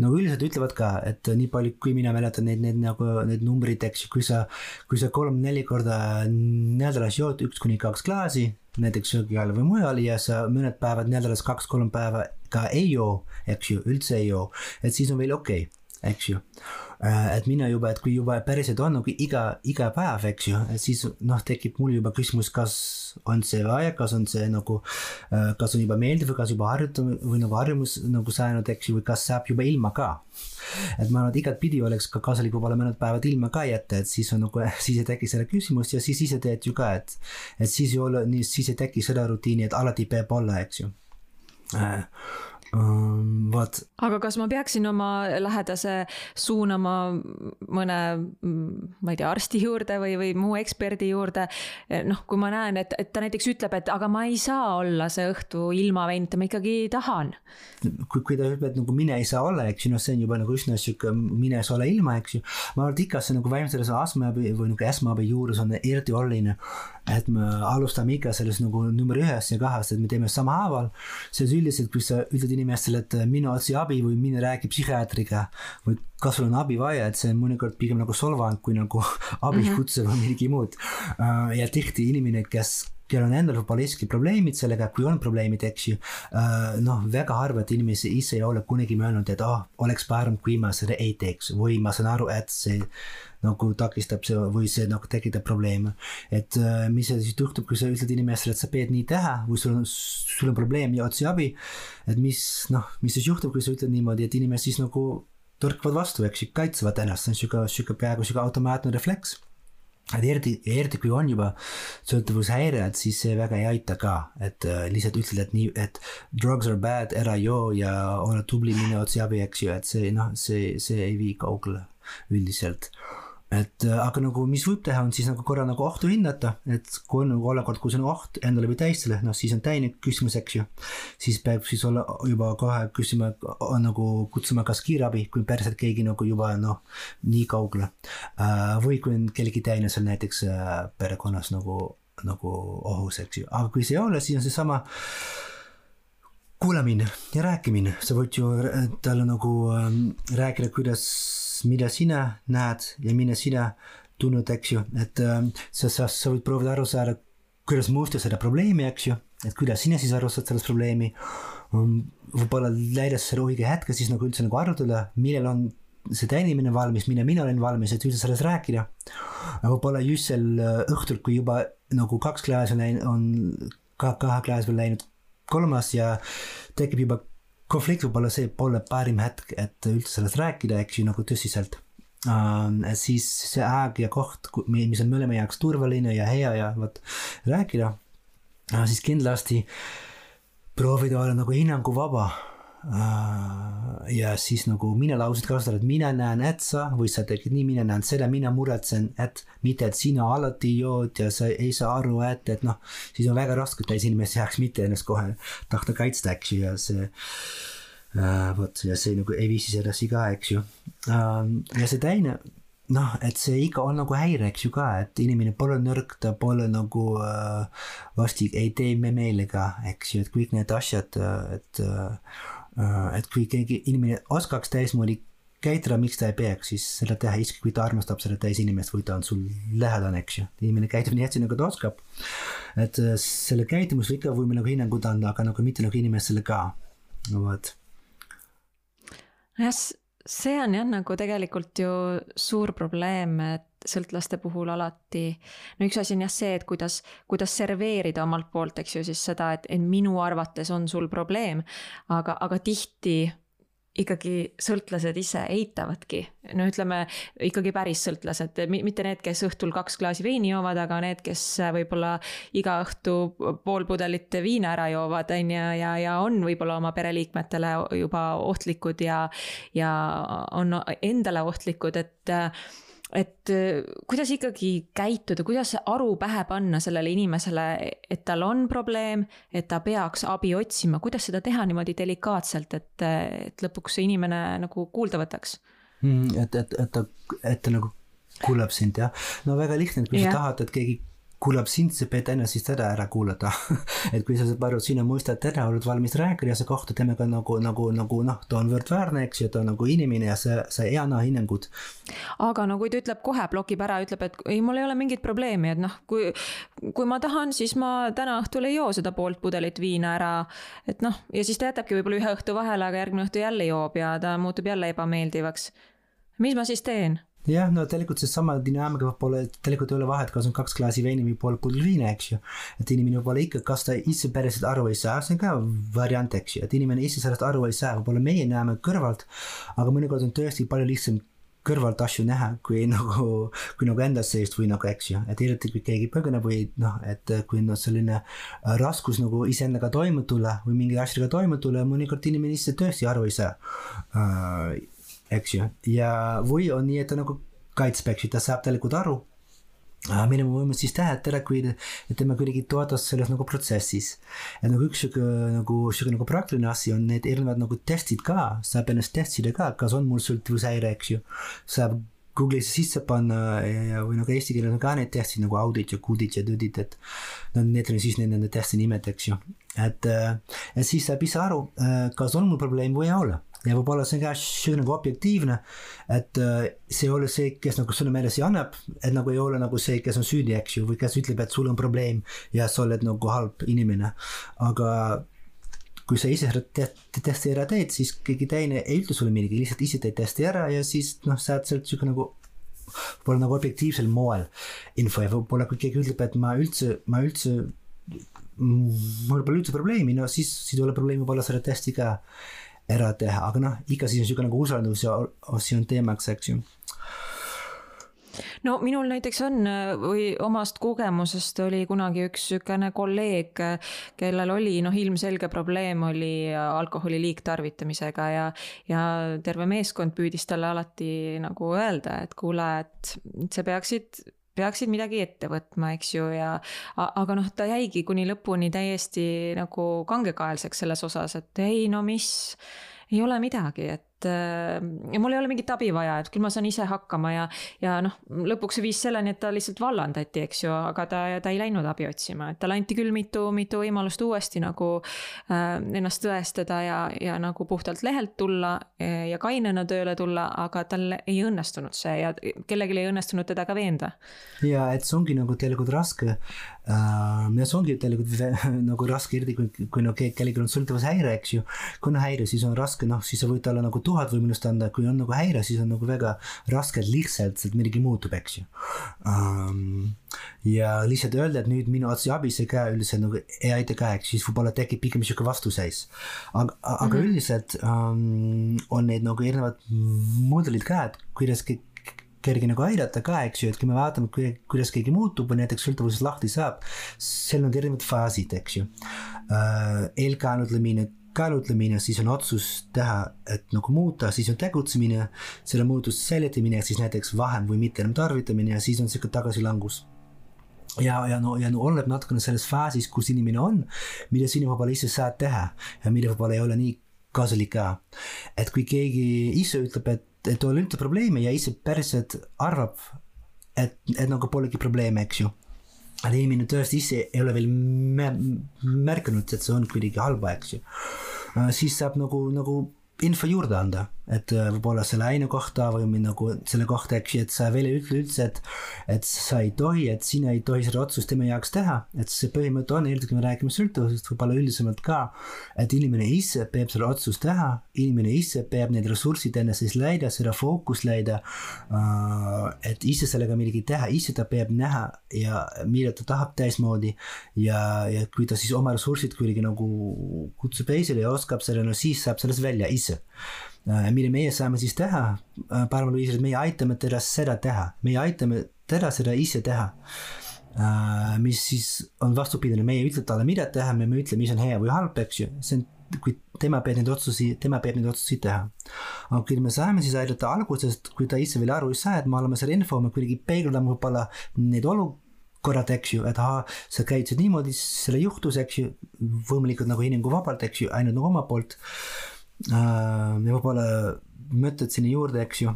no üldiselt ütlevad ka, et nii palju, kui mina mäletan neid, neid nagu need numbrid, eks ju, kui sa, kui sa kolm-neli korda nädalas jood üks kuni kaks klaasi, näiteks söögi all või mujal ja sa mõned päevad nädalas kaks-kolm päeva ka ei joo, eks ju, üldse ei joo, et siis on veel okei. okay eks ju. Äh, et mina juba, et kui juba päriselt on nagu iga, iga päev, eks ju, siis noh, tekib mul juba küsimus, kas on see vaja, kas on see nagu, äh, kas on juba meeldiv või kas juba harjutamine või nagu harjumus nagu saanud, eks ju, või kas saab juba ilma ka. et ma arvan, et igatpidi oleks ka kasulik võib-olla mõned päevad ilma ka jätta, et siis on nagu, [laughs] siis ei teki seda küsimust ja siis ise teed ju ka, et, et siis ei ole, siis ei teki seda rutiini, et alati peab olla, eks ju äh, um,. vot. aga kas ma peaksin oma lähedase suunama mõne, ma ei tea, arsti juurde või, või muu eksperdi juurde. noh, kui ma näen, et, et ta näiteks ütleb, et aga ma ei saa olla see õhtu ilma venta, ma ikkagi tahan. kui, kui ta ütleb, et nagu mine ei saa olla, eks ju, noh, see on juba nagu üsna sihuke mine sa ole ilma, eks ju. ma arvan, et ikka see nagu vaimse tervise astmeabi või nagu esmaabi juures on eriti oluline et me alustame ikka sellest nagu number ühest ja kahest, et me teeme samahaaval. sest üldiselt, kui sa ütled inimestele, et mine otsi abi või mine räägi psühhiaatriga või kas sul on abi vaja, et see on mõnikord pigem nagu solvang kui nagu [laughs] abikutse mm -hmm. või midagi muud. Äh, ja tihti inimene, kes kellel on endal võib-olla isegi probleemid sellega, kui on probleemid, eks ju. Äh, noh, väga harvad inimesed ise ei ole kunagi mõelnud, et oh, oleks parem, kui ma seda ei teeks või ma saan aru, et see nagu takistab see või see nagu tekitab probleeme. et äh, mis siis juhtub, kui sa ütled inimestele, et sa pead nii teha või sul on, sul on probleem ja otsi abi. et mis noh, mis siis juhtub, kui sa ütled niimoodi, et inimesed siis nagu tõrkavad vastu, eks ju, kaitsevad ennast, see on sihuke, sihuke peaaegu sihuke automaatne refleks. Et eriti, eriti kui on juba sõltuvushäire, et siis see väga ei aita ka, et äh, lihtsalt ütled, et nii, et drugs are bad, ära joo ja ole tubli, mine otsi abi, eks ju, et see noh, see, see ei vii kaugele üldiselt et äh, aga nagu, mis võib teha, on siis nagu korra nagu ohtu hinnata, et kui on nagu olukord, kus on oht endale või teistele, noh siis on teine küsimus, eks ju. siis peab siis olla juba kohe küsima, nagu kutsuma kas kiirabi, kui päriselt keegi nagu juba noh, nii kaugele. Äh, või kui on kellegi teine seal näiteks äh, perekonnas nagu, nagu ohus, eks ju, aga kui see ei ole, siis on seesama kuulamine ja rääkimine, sa võid ju talle nagu ähm, rääkida, kuidas mida sina näed ja mida sina tunned, eks ju, et äh, sa, sa, sa võid proovida aru saada, kuidas mõista seda probleemi, eks ju, et kuidas sina siis aru saad sellest probleemi um,. võib-olla leida selle õige hetke siis nagu üldse nagu arutada, millal on see teine inimene valmis, millal mina olen valmis, et üldse sellest rääkida. võib-olla just sel äh, õhtul, kui juba nagu kaks klaasi on läinud, on ka kahe klaasi peal läinud kolmas ja tekib juba konflikt võib olla see pole parim hetk, et üldse sellest rääkida, eks ju, nagu tõsiselt uh,. siis see aeg ja koht, mis on mõlema jaoks turvaline ja hea ja vot rääkida uh,, siis kindlasti proovida olla nagu hinnanguvaba Äh, ja siis nagu mina lauset kasutada, et mina näen, et sa või sa tegid nii, mina näen seda, mina muretsen, et mitte, et sina alati jood ja sa ei saa aru, et, et noh, siis on väga raske teise inimese jaoks mitte ennast kohe tahta kaitsta, eks ju, ja see äh,. vot ja see nagu ei viisi sedasi ka, eks ju äh,. ja see teine noh, et see ikka on nagu häire, eks ju ka, et inimene pole nõrk, ta pole nagu äh, vastik, ei tee me meelega, eks ju, et kõik need asjad, et äh, Äh, et kui keegi inimene oskaks täismoodi käituda, miks ta ei peaks siis seda teha, isegi kui ta armastab seda teist inimest või ta on sul lähedane, eks ju. inimene käitub nii hästi, nagu ta oskab. et äh, selle käitumusele ikka võime nagu hinnangut anda, aga nagu mitte nagu inimesele ka, vot. jah, see on jah nagu tegelikult ju suur probleem, et sõltlaste puhul alati, no üks asi on jah see, et kuidas, kuidas serveerida omalt poolt, eks ju, siis seda, et, et minu arvates on sul probleem, aga, aga tihti ikkagi sõltlased ise eitavadki, no ütleme ikkagi päris sõltlased, mitte need, kes õhtul kaks klaasi veini joovad, aga need, kes võib-olla iga õhtu pool pudelit viina ära joovad, on ju, ja, ja on võib-olla oma pereliikmetele juba ohtlikud ja, ja on endale ohtlikud, et et äh, kuidas ikkagi käituda, kuidas aru pähe panna sellele inimesele, et tal on probleem, et ta peaks abi otsima, kuidas seda teha niimoodi delikaatselt, et, et lõpuks see inimene nagu kuulda võtaks mm,? et, et, et ta, et ta nagu kuulab sind jah, no väga lihtne, et kui ja. sa tahad, et keegi kuulab sind, sa pead ennast siis teda ära kuulata [laughs] et kui sa saad aru, et sina mõistad teda, oled valmis rääkida ja sa kohtad temaga nagu, nagu, nagu noh, ta on võrdväärne, eks ju, ta on nagu inimene ja sa, sa ei anna hinnangut. aga no kui ta ütleb kohe, blokib ära, ütleb, et ei, mul ei ole mingit probleemi, et noh, kui, kui ma tahan, siis ma täna õhtul ei joo seda poolt pudelit viina ära. et noh, ja siis ta jätabki võib-olla ühe õhtu vahele, aga järgmine õhtu jälle joob ja ta muutub jälle ebameeldivaks. mis ma siis teen? Jah, no tegelikult seesama dünaamika võib-olla, tegelikult ei ole vahet, kas on kaks klaasi veini või pool pudel viina, eks ju. et inimene võib-olla ikka, kas ta ise päriselt aru ei saa, see on ka variant, eks ju, et inimene ise sellest aru ei saa, võib-olla meie näeme kõrvalt, aga mõnikord on tõesti palju lihtsam kõrvalt asju näha, kui nagu, kui nagu enda seest või nagu, eks ju, et eriti kui keegi põgeneb või noh, et kui noh, selline raskus nagu iseendaga toime tulla või mingi asjadega toime tulla, mõnikord inimene ise tõesti aru ei saa äh,. Eks ju, ja, või on nii, et ta nagu kaitseb, eks ju, ta saab tegelikult aru mida me võime siis ära, kui tema kuidagi toetas selles nagu protsessis. et nagu üks sihuke nagu sihuke nagu praktiline asi on need erinevad nagu testid ka, saab ennast testida ka, kas on mul sõltuvushäire, eks ju. saab Google'isse sisse panna ja, ja või nagu eesti keeles on ka need testid nagu audit ja kudit ja tõdid, et no need on siis nende, nende testi nimed, eks ju. et, et siis saab ise aru, kas on mul probleem või ei ole ja võib-olla see on ka sihuke nagu objektiivne, et äh, see ei ole see, kes nagu sulle meelesi annab, et nagu ei ole nagu see, kes on süüdi, eks ju, või kes ütleb, et sul on probleem ja sa oled nagu halb inimene. aga kui sa ise testi ära teed, siis keegi teine ei ütle sulle midagi, lihtsalt ise teed testi ära ja siis noh, saad sealt sihuke nagu võib-olla nagu objektiivsel moel info ja võib-olla kui keegi ütleb, et ma üldse, ma üldse mul pole üldse probleemi, no siis, siis ei ole probleemi võib-olla selle testi ka ära teha, aga noh, ikka siis on niisugune nagu usalduse asi on teemaks, eks ju. No minul näiteks on või omast kogemusest oli kunagi üks niisugune kolleeg, kellel oli noh, ilmselge probleem oli alkoholi liigtarvitamisega ja, ja terve meeskond püüdis talle alati nagu öelda, et kuule, et sa peaksid peaksid midagi ette võtma, eks ju, ja aga noh, ta jäigi kuni lõpuni täiesti nagu kangekaelseks selles osas, et ei no mis, ei ole midagi, et ja mul ei ole mingit abi vaja, et küll ma saan ise hakkama ja, ja noh, lõpuks see viis selleni, et ta lihtsalt vallandati, eks ju, aga ta, ta ei läinud abi otsima, et talle anti küll mitu, mitu võimalust uuesti nagu äh, ennast tõestada ja, ja nagu puhtalt lehelt tulla ja kainena tööle tulla, aga tal ei õnnestunud see ja kellelgi ei õnnestunud teda ka veenda. ja et see ongi nagu tegelikult raske äh,. ja see ongi tegelikult [laughs] nagu raske, eriti kui, kui no kellelgi on sõltuvushäire, eks ju. kui on häire, siis on raske, noh, siis sa võid talle nagu tuhat võimalust anda, kui on nagu häire, siis on nagu väga raske lihtsalt, et midagi muutub, eks ju um,. ja lihtsalt öelda, et nüüd minu otse abi, see ka üldiselt nagu ei aita ka, eks siis võib-olla tekib pigem sihuke vastuseis. aga, aga mm -hmm. üldiselt um, on need nagu erinevad mudelid ka, et kuidas kerge nagu aidata ka, eks ju, et kui me vaatame, kuidas keegi muutub või näiteks sõltuvusest lahti saab, seal on erinevad faasid, eks ju uh,. eelkaalutlemine kaalutlemine, siis on otsus teha, et nagu muuta, siis on tegutsemine, selle muutuse säilitamine, siis näiteks vahem või mitte enam tarvitamine ja siis on sihuke tagasilangus ja, ja no, ja no oleneb natukene selles faasis, kus inimene on, mida sina võib-olla ise saad teha ja mida võib-olla ei ole nii kasulik ka. et kui keegi ise ütleb, et, et ei ole üldse probleemi ja ise päriselt arvab, et, et nagu polegi probleeme, eks ju aga inimene tõesti ise ei ole veel märganud, et see on kuidagi halba, eks ju. siis saab nagu, nagu info juurde anda, et äh, võib-olla selle aine kohta või nagu selle kohta, eks ju, et sa veel ei ütle üldse, et, et sa ei tohi, et sina ei tohi seda otsust tema jaoks teha, et see põhimõte on, eriti kui me räägime sõltuvusest, võib-olla üldisemalt ka, et inimene ise peab selle otsust teha, inimene ise peab need ressursid enne siis leida, seda fookust leida, äh, et ise sellega midagi teha, ise ta peab näha ja mida ta tahab täismoodi ja, ja kui ta siis oma ressursid kuidagi nagu kutsub esile ja oskab selle, no siis saab sellest välja ise sisse. Äh, mida meie saame siis teha? Äh, paremal viisil, et meie aitame teda seda teha, meie aitame teda seda ise teha. Äh, mis siis on vastupidine, meie ei ütle talle, mida teha, me ei ütle, mis on hea või halb, eks ju, see on kui tema peab neid otsusi, tema peab neid otsuseid teha. aga kui me saame siis aidata algusest, kui ta ise veel aru ei saa, et me oleme selle info, me kuidagi peegeldame võib-olla neid olukorrad, eks ju, et ahah, sa käitusid niimoodi, selle juhtus, eks ju, võimalikult nagu hinnanguvabalt, eks ju, ainult nagu oma poolt võib-olla mõtted sinna juurde, eks ju.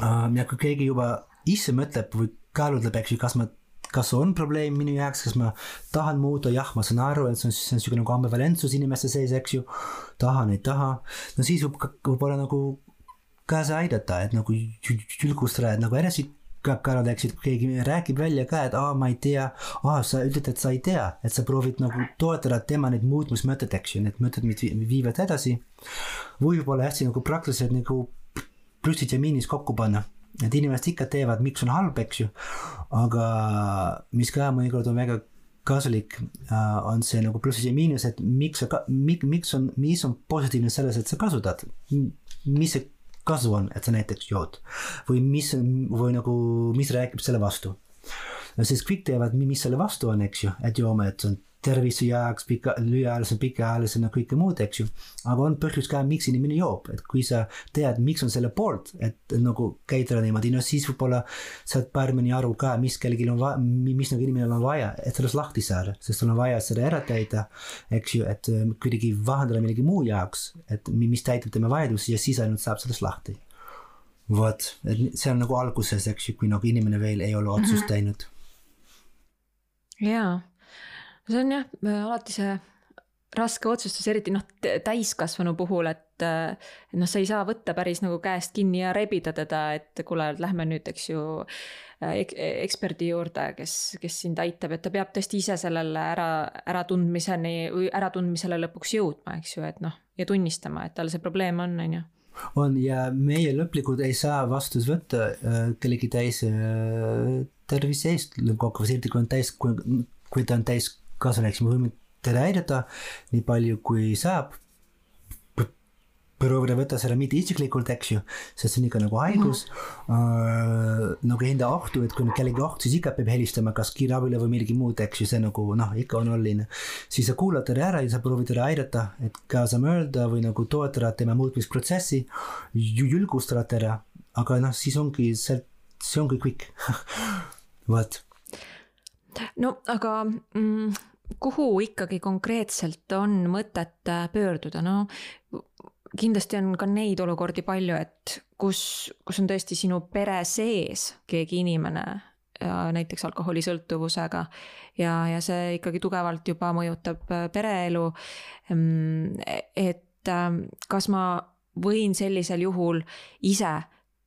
Äh, ja kui keegi juba ise mõtleb või kaalutleb, eks ju, kas ma, kas on probleem minu jaoks, kas ma tahan muuta, jah, ma saan aru, et see on, see on sihuke nagu ambivalentsus inimeste sees, eks ju. tahan, ei taha, no siis võib, võib-olla nagu kaasa aidata, et nagu julgustada, et nagu ära kõrval läksid, keegi räägib välja ka, et aa, ma ei tea, aa, sa ütled, et sa ei tea, et sa proovid nagu toetada tema neid muutmismõtteid, eks ju, need mõtted, mis viivad edasi. või võib-olla hästi nagu praktiliselt nagu plussid ja miinus kokku panna. et inimesed ikka teevad, miks on halb, eks ju. aga mis ka mõnikord on väga kasulik uh, on see nagu plussid ja miinused, miks sa miks on, mis on positiivne selles, et sa kasutad, mis see kasu on, et sa näiteks jood või mis või nagu, mis räägib selle vastu. sest kõik teavad, mis selle vastu on, eks ju, et joome, et see on tervise jaoks pika, lühiajalisem, pikaajalisem ja kõike muud, eks ju. aga on põhjus ka, miks inimene joob, et kui sa tead, miks on selle poolt, et nagu käituda niimoodi, no siis võib-olla saad paremini aru ka, mis kellelgi on vaja, mis nagu inimesel on vaja, et sellest lahti saada, sest sul on vaja seda ära täida, eks ju, et äh, kuidagi vahendada millegi muu jaoks, et mis täidab tema vajadusi ja siis ainult saab sellest lahti. vot, et see on nagu alguses, eks ju, kui nagu inimene veel ei ole otsust mhm. teinud. jaa see on jah, alati see raske otsustus, eriti noh, täiskasvanu puhul, et noh, sa ei saa võtta päris nagu käest kinni ja rebida teda, et kuule, lähme nüüd, eks ju ek, eksperdi juurde, kes, kes sind aitab, et ta peab tõesti ise sellele ära, äratundmiseni või äratundmisele lõpuks jõudma, eks ju, et noh, ja tunnistama, et tal see probleem on, on ju. On ja meie lõplikult ei saa vastust võtta äh, kellegi teise äh, tervise eest. Lõppkokkuvõttes, eriti kui on täis, kui ta on täis kasuliks, me võime teda aidata nii palju, kui saab. proovida võtta seda mitte isiklikult, eks ju, sest see on ikka nagu haigus mm. -hmm. Uh, nagu enda ohtu, et kui on kellegi oht, siis ikka peab helistama kas kiirabile või midagi muud, eks ju, see nagu noh, ikka on oluline. siis sa kuulad teda ära ja sa proovid teda aidata, et kaasa mõelda või nagu toetada tema muutmisprotsessi, julgustada teda, aga noh, siis ongi see, see ongi kõik [laughs] vot no aga mm, kuhu ikkagi konkreetselt on mõtet äh, pöörduda, no kindlasti on ka neid olukordi palju, et kus, kus on tõesti sinu pere sees keegi inimene näiteks alkoholisõltuvusega ja, ja see ikkagi tugevalt juba mõjutab äh, pereelu. Mm, et ähm, kas ma võin sellisel juhul ise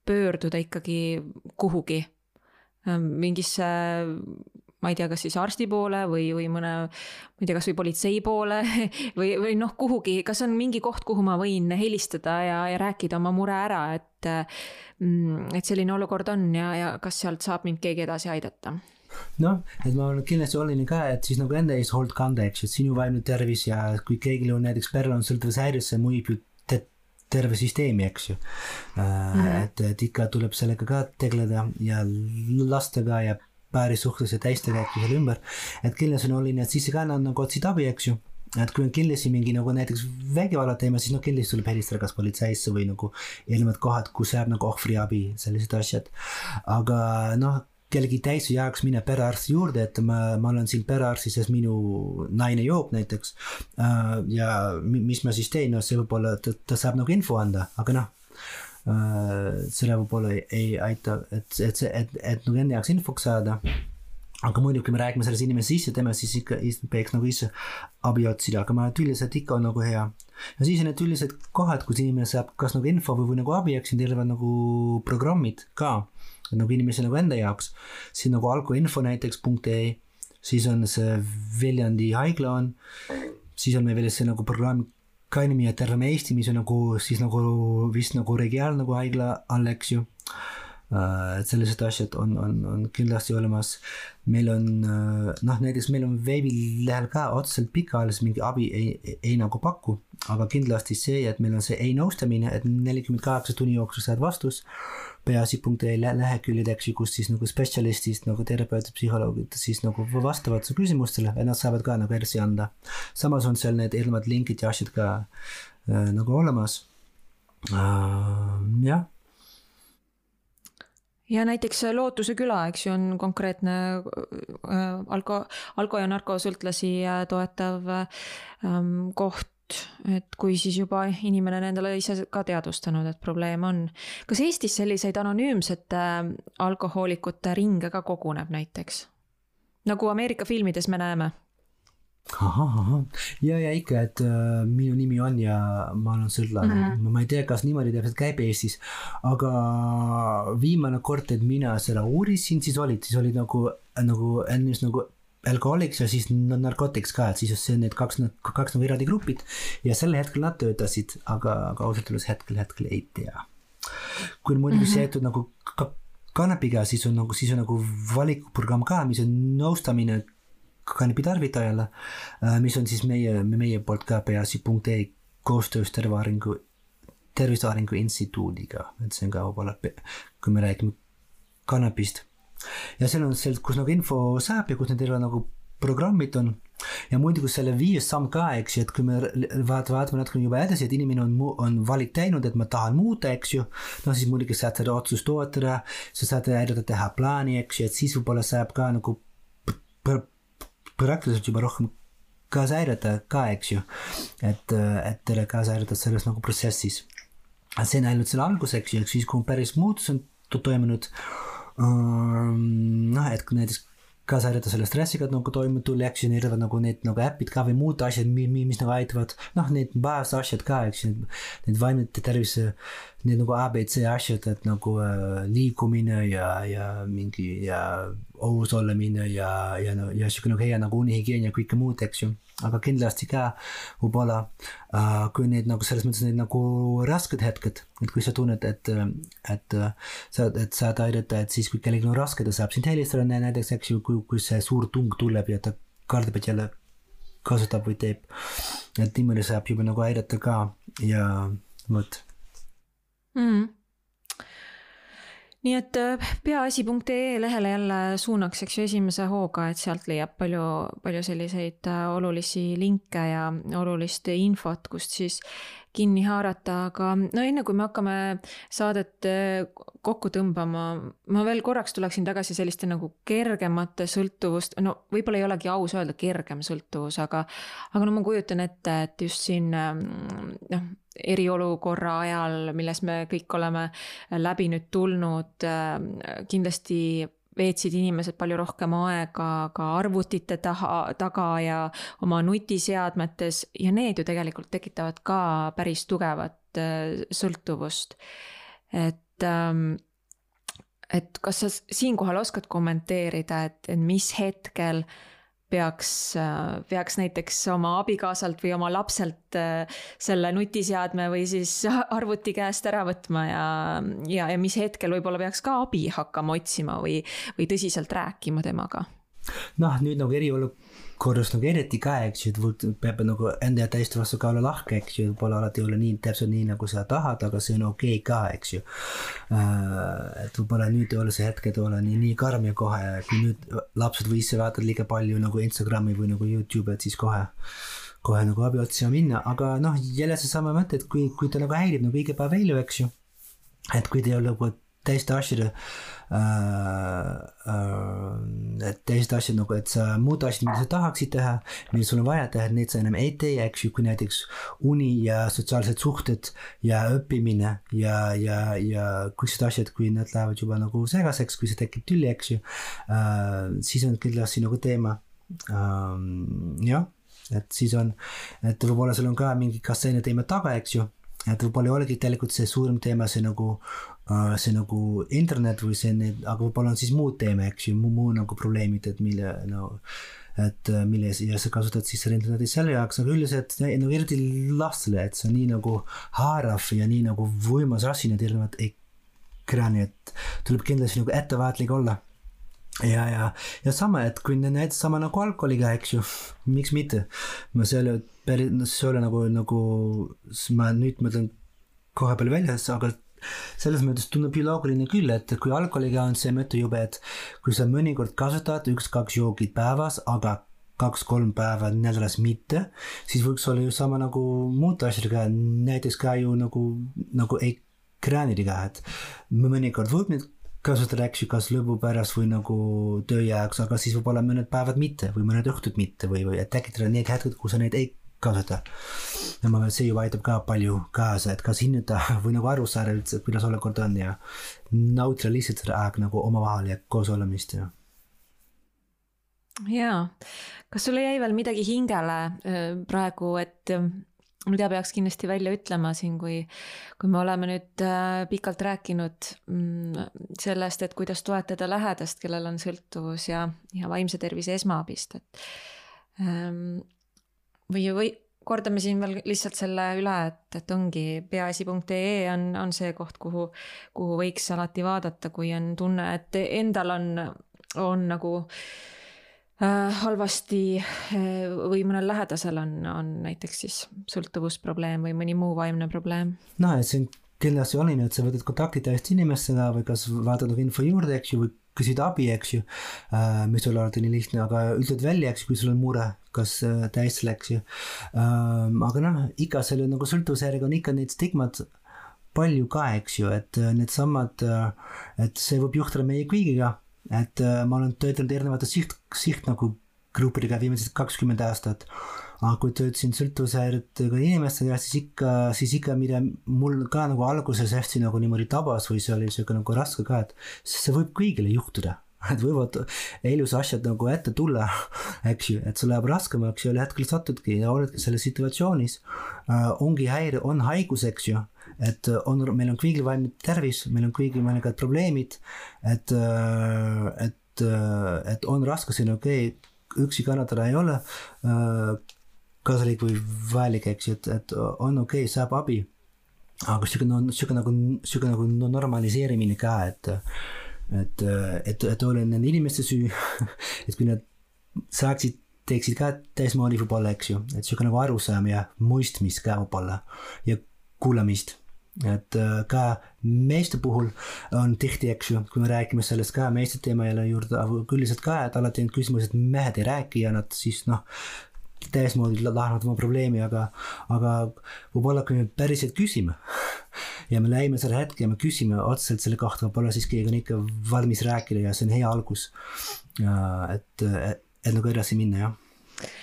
pöörduda ikkagi kuhugi ähm, mingisse ma ei tea, kas siis arsti poole või, või mõne, ma ei tea, kasvõi politsei poole [laughs] või, või noh, kuhugi, kas on mingi koht, kuhu ma võin helistada ja, ja rääkida oma mure ära, et. Mm, et selline olukord on ja, ja kas sealt saab mind keegi edasi aidata noh, et ma olen kindlasti oluline ka, et siis nagu enda eest hoolt kanda, eks ju, et sinu vaimne tervis ja kui kellelgi on näiteks perel on sõltuvushäires, see mõjub ju terve süsteemi, eks ju mm. -hmm. et, et ikka tuleb sellega ka tegeleda ja lastega ja päärisuhtlus ja täistegevus seal ümber. et kindlasti on oluline, et siis ka nad nagu otsid abi, eks ju et kui on kindlasti mingi nagu näiteks vägivalla teema, siis noh, kindlasti tuleb helistada kas politseisse või nagu erinevad kohad, kus jääb nagu ohvriabi, sellised asjad. aga noh, kellegi teise jaoks minna perearsti juurde, et ma, ma olen siin perearsti, sest minu naine joob näiteks. Äh, ja mis ma siis teen, no see võib-olla, ta, ta saab nagu info anda, aga noh selle võib-olla ei, ei aita, et, et see, et, et nagu enda jaoks infoks saada. aga muidugi, me räägime selles inimese sisse teeme, siis ikka peaks nagu ise abi otsida, aga ma arvan, et üldiselt ikka on nagu hea. ja siis on need üldised kohad, kus inimene saab kas nagu info või, või nagu abi, eks siin terve nagu programmid ka nagu inimese nagu enda jaoks. siin nagu alkoinfo näiteks punkt ee, siis on see Viljandi haigla on, siis on meil veel see nagu programm Kainimi ja Terve Eesti, mis on nagu siis nagu vist nagu regionaal nagu haigla all, eks ju. Äh, et sellised asjad on, on, on kindlasti olemas. meil on äh, noh, näiteks meil on veebilehel ka otseselt pikaajaliselt mingi abi ei, ei, ei nagu paku, aga kindlasti see, et meil on see ei nõustamine, et nelikümmend kaheksa tunni jooksul saad vastus peaasi.ee leheküljed, eks ju, kus siis nagu spetsialistist nagu terapeutid, psühholoogid siis nagu vastavad su küsimustele ja nad saavad ka nagu edasi anda. samas on seal need erinevad linkid ja asjad ka äh, nagu olemas äh,. jah ja näiteks Lootuse küla, eks ju, on konkreetne äh, alko, alko- ja narkosõltlasi äh, toetav ähm, koht et kui siis juba inimene on endale ise ka teadvustanud, et probleem on. kas Eestis selliseid anonüümsete äh, alkohoolikute ringe ka koguneb näiteks? nagu Ameerika filmides me näeme ahah, ahah, ja, ja ikka, et äh, minu nimi on ja ma olen sõltlane mm, -hmm. ma ei tea, kas niimoodi täpselt käib Eestis, aga viimane kord, et mina seda uurisin, siis olid, siis olid nagu, nagu enne just nagu alkoholiks ja siis narkotiks ka, et siis just see, need kaks, kaks nagu eraldi grupid ja sel hetkel nad töötasid, aga, aga ausalt öeldes hetkel, hetkel ei tea. kui on muidugi mm -hmm. seotud nagu ka kannabiga, siis on nagu, siis on nagu valikuprogramm ka, mis on nõustamine kannabi tarvitajale, äh, mis on siis meie, meie poolt ka peaasi.ee koostöös Terve Arengu Tervise Arengu Instituudiga, et see on ka võib-olla, kui me räägime kannabist. Ja seal on seal, kus nagu info saab ja kus need erinevad nagu programmid on ja muidugi selle viies samm ka, eks ju, et kui me vaat-, vaatame natuke juba edasi, et inimene on, on valik teinud, et ma tahan muuta, eks ju, no siis muidugi saad seda otsust toetada, sa saad aidata teha plaani, eks ju, et siis võib-olla saab ka nagu praktiliselt juba rohkem kaasa aidata ka, eks ju. et, et teile kaasa aidata selles nagu protsessis. see on ainult selle algus, eks ju, ehk siis kui päris muutus on toimunud, noh, et kui näiteks kaasa aidata selle stressiga nagu toime tulla, eks ju, neil on nagu need nagu äpid ka või muud asjad, mis, mis nagu aitavad, noh, need baasasjad ka, eks ju, need vaimete tervise, need nagu abc asjad, et nagu äh, liikumine ja, ja mingi ja ohus olemine ja, ja, ja sihuke nagu hea nagu unihigien ja kõike muud, eks ju aga kindlasti ka võib-olla äh, kui need nagu selles mõttes need nagu rasked hetked, et kui sa tunned, et, et sa, et saad aidata, et siis kui kellelgi on raske, ta saab sind helistada näiteks, eks ju, kui, kui see suur tung tuleb ja ta kardab, et jälle kasutab või teeb. et niimoodi saab juba nagu aidata ka ja vot mm nii et äh, peaasi.ee lehele jälle suunaks, eks ju, esimese hooga, et sealt leiab palju, palju selliseid äh, olulisi linke ja olulist infot, kust siis kinni haarata, aga no enne kui me hakkame saadet äh, kokku tõmbama, ma veel korraks tuleksin tagasi selliste nagu kergemate sõltuvust, no võib-olla ei olegi aus öelda kergem sõltuvus, aga, aga no ma kujutan ette, et just siin noh eriolukorra ajal, milles me kõik oleme läbi nüüd tulnud, äh, kindlasti veetsid inimesed palju rohkem aega ka arvutite taha, taga ja oma nutiseadmetes ja need ju tegelikult tekitavad ka päris tugevat äh, sõltuvust. et, ähm, et kas sa siinkohal oskad kommenteerida, et, mis hetkel äh, peaks, peaks näiteks oma abikaasalt või oma lapselt äh, selle nutiseadme või siis [laughs] arvuti käest ära võtma ja, ja, ja mis hetkel võib-olla peaks ka abi hakkama otsima või, või tõsiselt rääkima temaga? noh, nüüd nagu eriolukorras nagu eriti ka, eks ju, et peab nagu enda ja teiste vastu ka olla lahke, eks ju, pole alati olla nii täpselt nii, nagu sa tahad, aga see on okei okay ka, eks ju äh,. et võib-olla nüüd ei ole see hetk, et olla nii, nii karm ja kohe, kui nüüd lapsed või ise vaatavad liiga palju nagu Instagrami või nagu Youtube'i, et siis kohe kohe nagu abi otsima minna, aga noh, jälle seesama mõte, et kui, kui ta nagu häirib nagu iga päev ellu, eks ju. et kui te ei ole nagu teiste asjade äh, äh, teised asjad nagu, et sa muud asjad, mida sa tahaksid teha, mida sul on vaja teha, et neid sa enam ei tee, eks ju, kui näiteks uni ja sotsiaalsed suhted ja õppimine ja, ja, ja need asjad, kui nad lähevad juba nagu segaseks, kui see tekib tüli, eks ju äh,, siis on kindlasti nagu teema ähm,. jah, et siis on, et võib-olla sul on ka mingi kas selline teema taga, eks ju et võib-olla ei olegi tegelikult see suurem teema, see nagu see nagu internet või see need, aga võib-olla on siis muud teeme, eks ju, muu, nagu probleemid, et mille no et äh, milles ja sa kasutad siis interneti selle jaoks, aga üldiselt nagu eriti lastele, et see on nii nagu haarav ja nii nagu võimas asi, need erinevad ekraani, et tuleb kindlasti nagu ettevaatlik olla. ja, ja, ja sama, et kui näiteks sama nagu alkoholiga, eks ju, miks mitte. ma selle päris, see ei ole nagu, nagu ma nüüd mõtlen koha peal väljas, aga selles mõttes tundub ju loogiline küll, et kui alkoholiga on see mõte jube, et kui sa mõnikord kasutad üks-kaks joogid päevas, aga kaks-kolm päeva nädalas mitte, siis võiks olla ju sama nagu muude asjadega, näiteks ka ju nagu, nagu ekraanidega, et mõnikord võib neid kasutada, eks ju, kas lõbu pärast või nagu töö jaoks, aga siis võib-olla mõned päevad mitte või mõned õhtud mitte või, või et tekitada need hetked, kus sa neid ei kasutada. ja ma arvan, et see juba aitab ka palju kaasa, et kas hinnata [laughs] või nagu aru saada üldse, kuidas olukord on ja nautida lihtsalt seda aega nagu omavahel ja koos olemist ja. jaa, kas sulle jäi veel midagi hingele praegu, et mida peaks kindlasti välja ütlema siin, kui, kui me oleme nüüd pikalt rääkinud mm, sellest, et kuidas toetada lähedast, kellel on sõltuvus ja, ja vaimse tervise esmaabist, et või, või kordame siin veel lihtsalt selle üle, et, et ongi peaasi.ee on, on see koht, kuhu, kuhu võiks alati vaadata, kui on tunne, et endal on, on nagu äh, halvasti äh, või mõnel lähedasel on, on näiteks siis sõltuvusprobleem või mõni muu vaimne probleem. noh, et on kindlasti oluline, et sa võtad kontakti täiesti inimestega või kas vaatad info juurde, eks ju, või küsid abi, eks ju. Äh,, mis ei ole alati nii lihtne, aga ütled välja, eks ju, kui sul on mure, kas äh, täiesti läks ju. Ähm,. aga noh, iga selle nagu sõltuvusjärjega on ikka need stigmad palju ka, eks ju, et äh, needsamad, äh, et see võib juhtuda meie kõigiga, et äh, ma olen töötanud erinevate siht, siht nagu gruppidega viimased kakskümmend aastat aga kui töötasin sõltuvushäiretega inimestega, siis ikka, siis ikka, mida mul ka nagu alguses hästi nagu niimoodi tabas või see oli sihuke nagu raske ka, et see võib kõigile juhtuda [laughs] et võivad elus asjad nagu ette tulla, [laughs] eks ju, et sul läheb raskemaks ja ühel hetkel satudki ja oledki selles situatsioonis äh,. ongi häire, on haigus, eks ju, et on, meil on kõigil vaimne tervis, meil on kõigil mõningad probleemid, et äh,, et äh,, et on raske siin, okei okay,, üksi kannatada ei ole kasulik või vajalik, eks ju, et, et on okei okay,, saab abi. aga sihuke no sihuke nagu, sihuke nagu no, normaliseerimine ka, et, et, et, et ole nende inimeste süü. [laughs] Et kui nad saaksid, teeksid ka täismoodi võib-olla, eks ju, et sihuke nagu arusaam ja mõistmist ka võib-olla. Ja kuulamist. Et ka meeste puhul on tihti, eks ju, kui me räägime sellest ka meeste teema jälle juurde, aga üldiselt ka, et alati on küsimus, et mehed ei räägi ja nad siis noh, täismoodi lahendanud oma probleemi, aga, aga võib-olla kui me päriselt küsime [laughs] ja me lähme selle hetke ja me küsime otseselt selle kohta, võib-olla siis keegi on ikka valmis rääkida ja see on hea algus. et, et, et nagu edasi minna, jah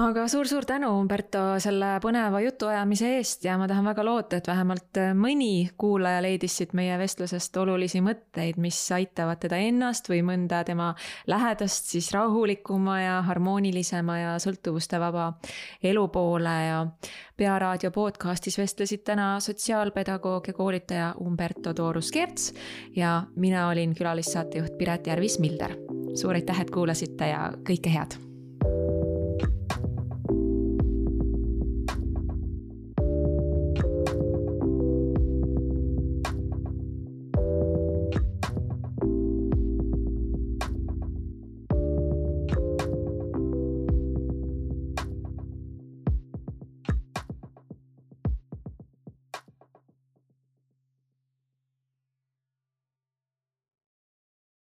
aga suur-suur tänu, Umberto, selle põneva jutuajamise eest ja ma tahan väga loota, et vähemalt mõni kuulaja leidis siit meie vestlusest olulisi mõtteid, mis aitavad teda ennast või mõnda tema lähedast siis rahulikuma ja harmoonilisema ja sõltuvustevaba elu poole ja Pearaadio podcastis vestlesid täna sotsiaalpedagoog ja koolitaja Umberto Toorus-Kerts ja mina olin külalissaatejuht Piret Järvis-Milder. suur aitäh, et kuulasite ja kõike head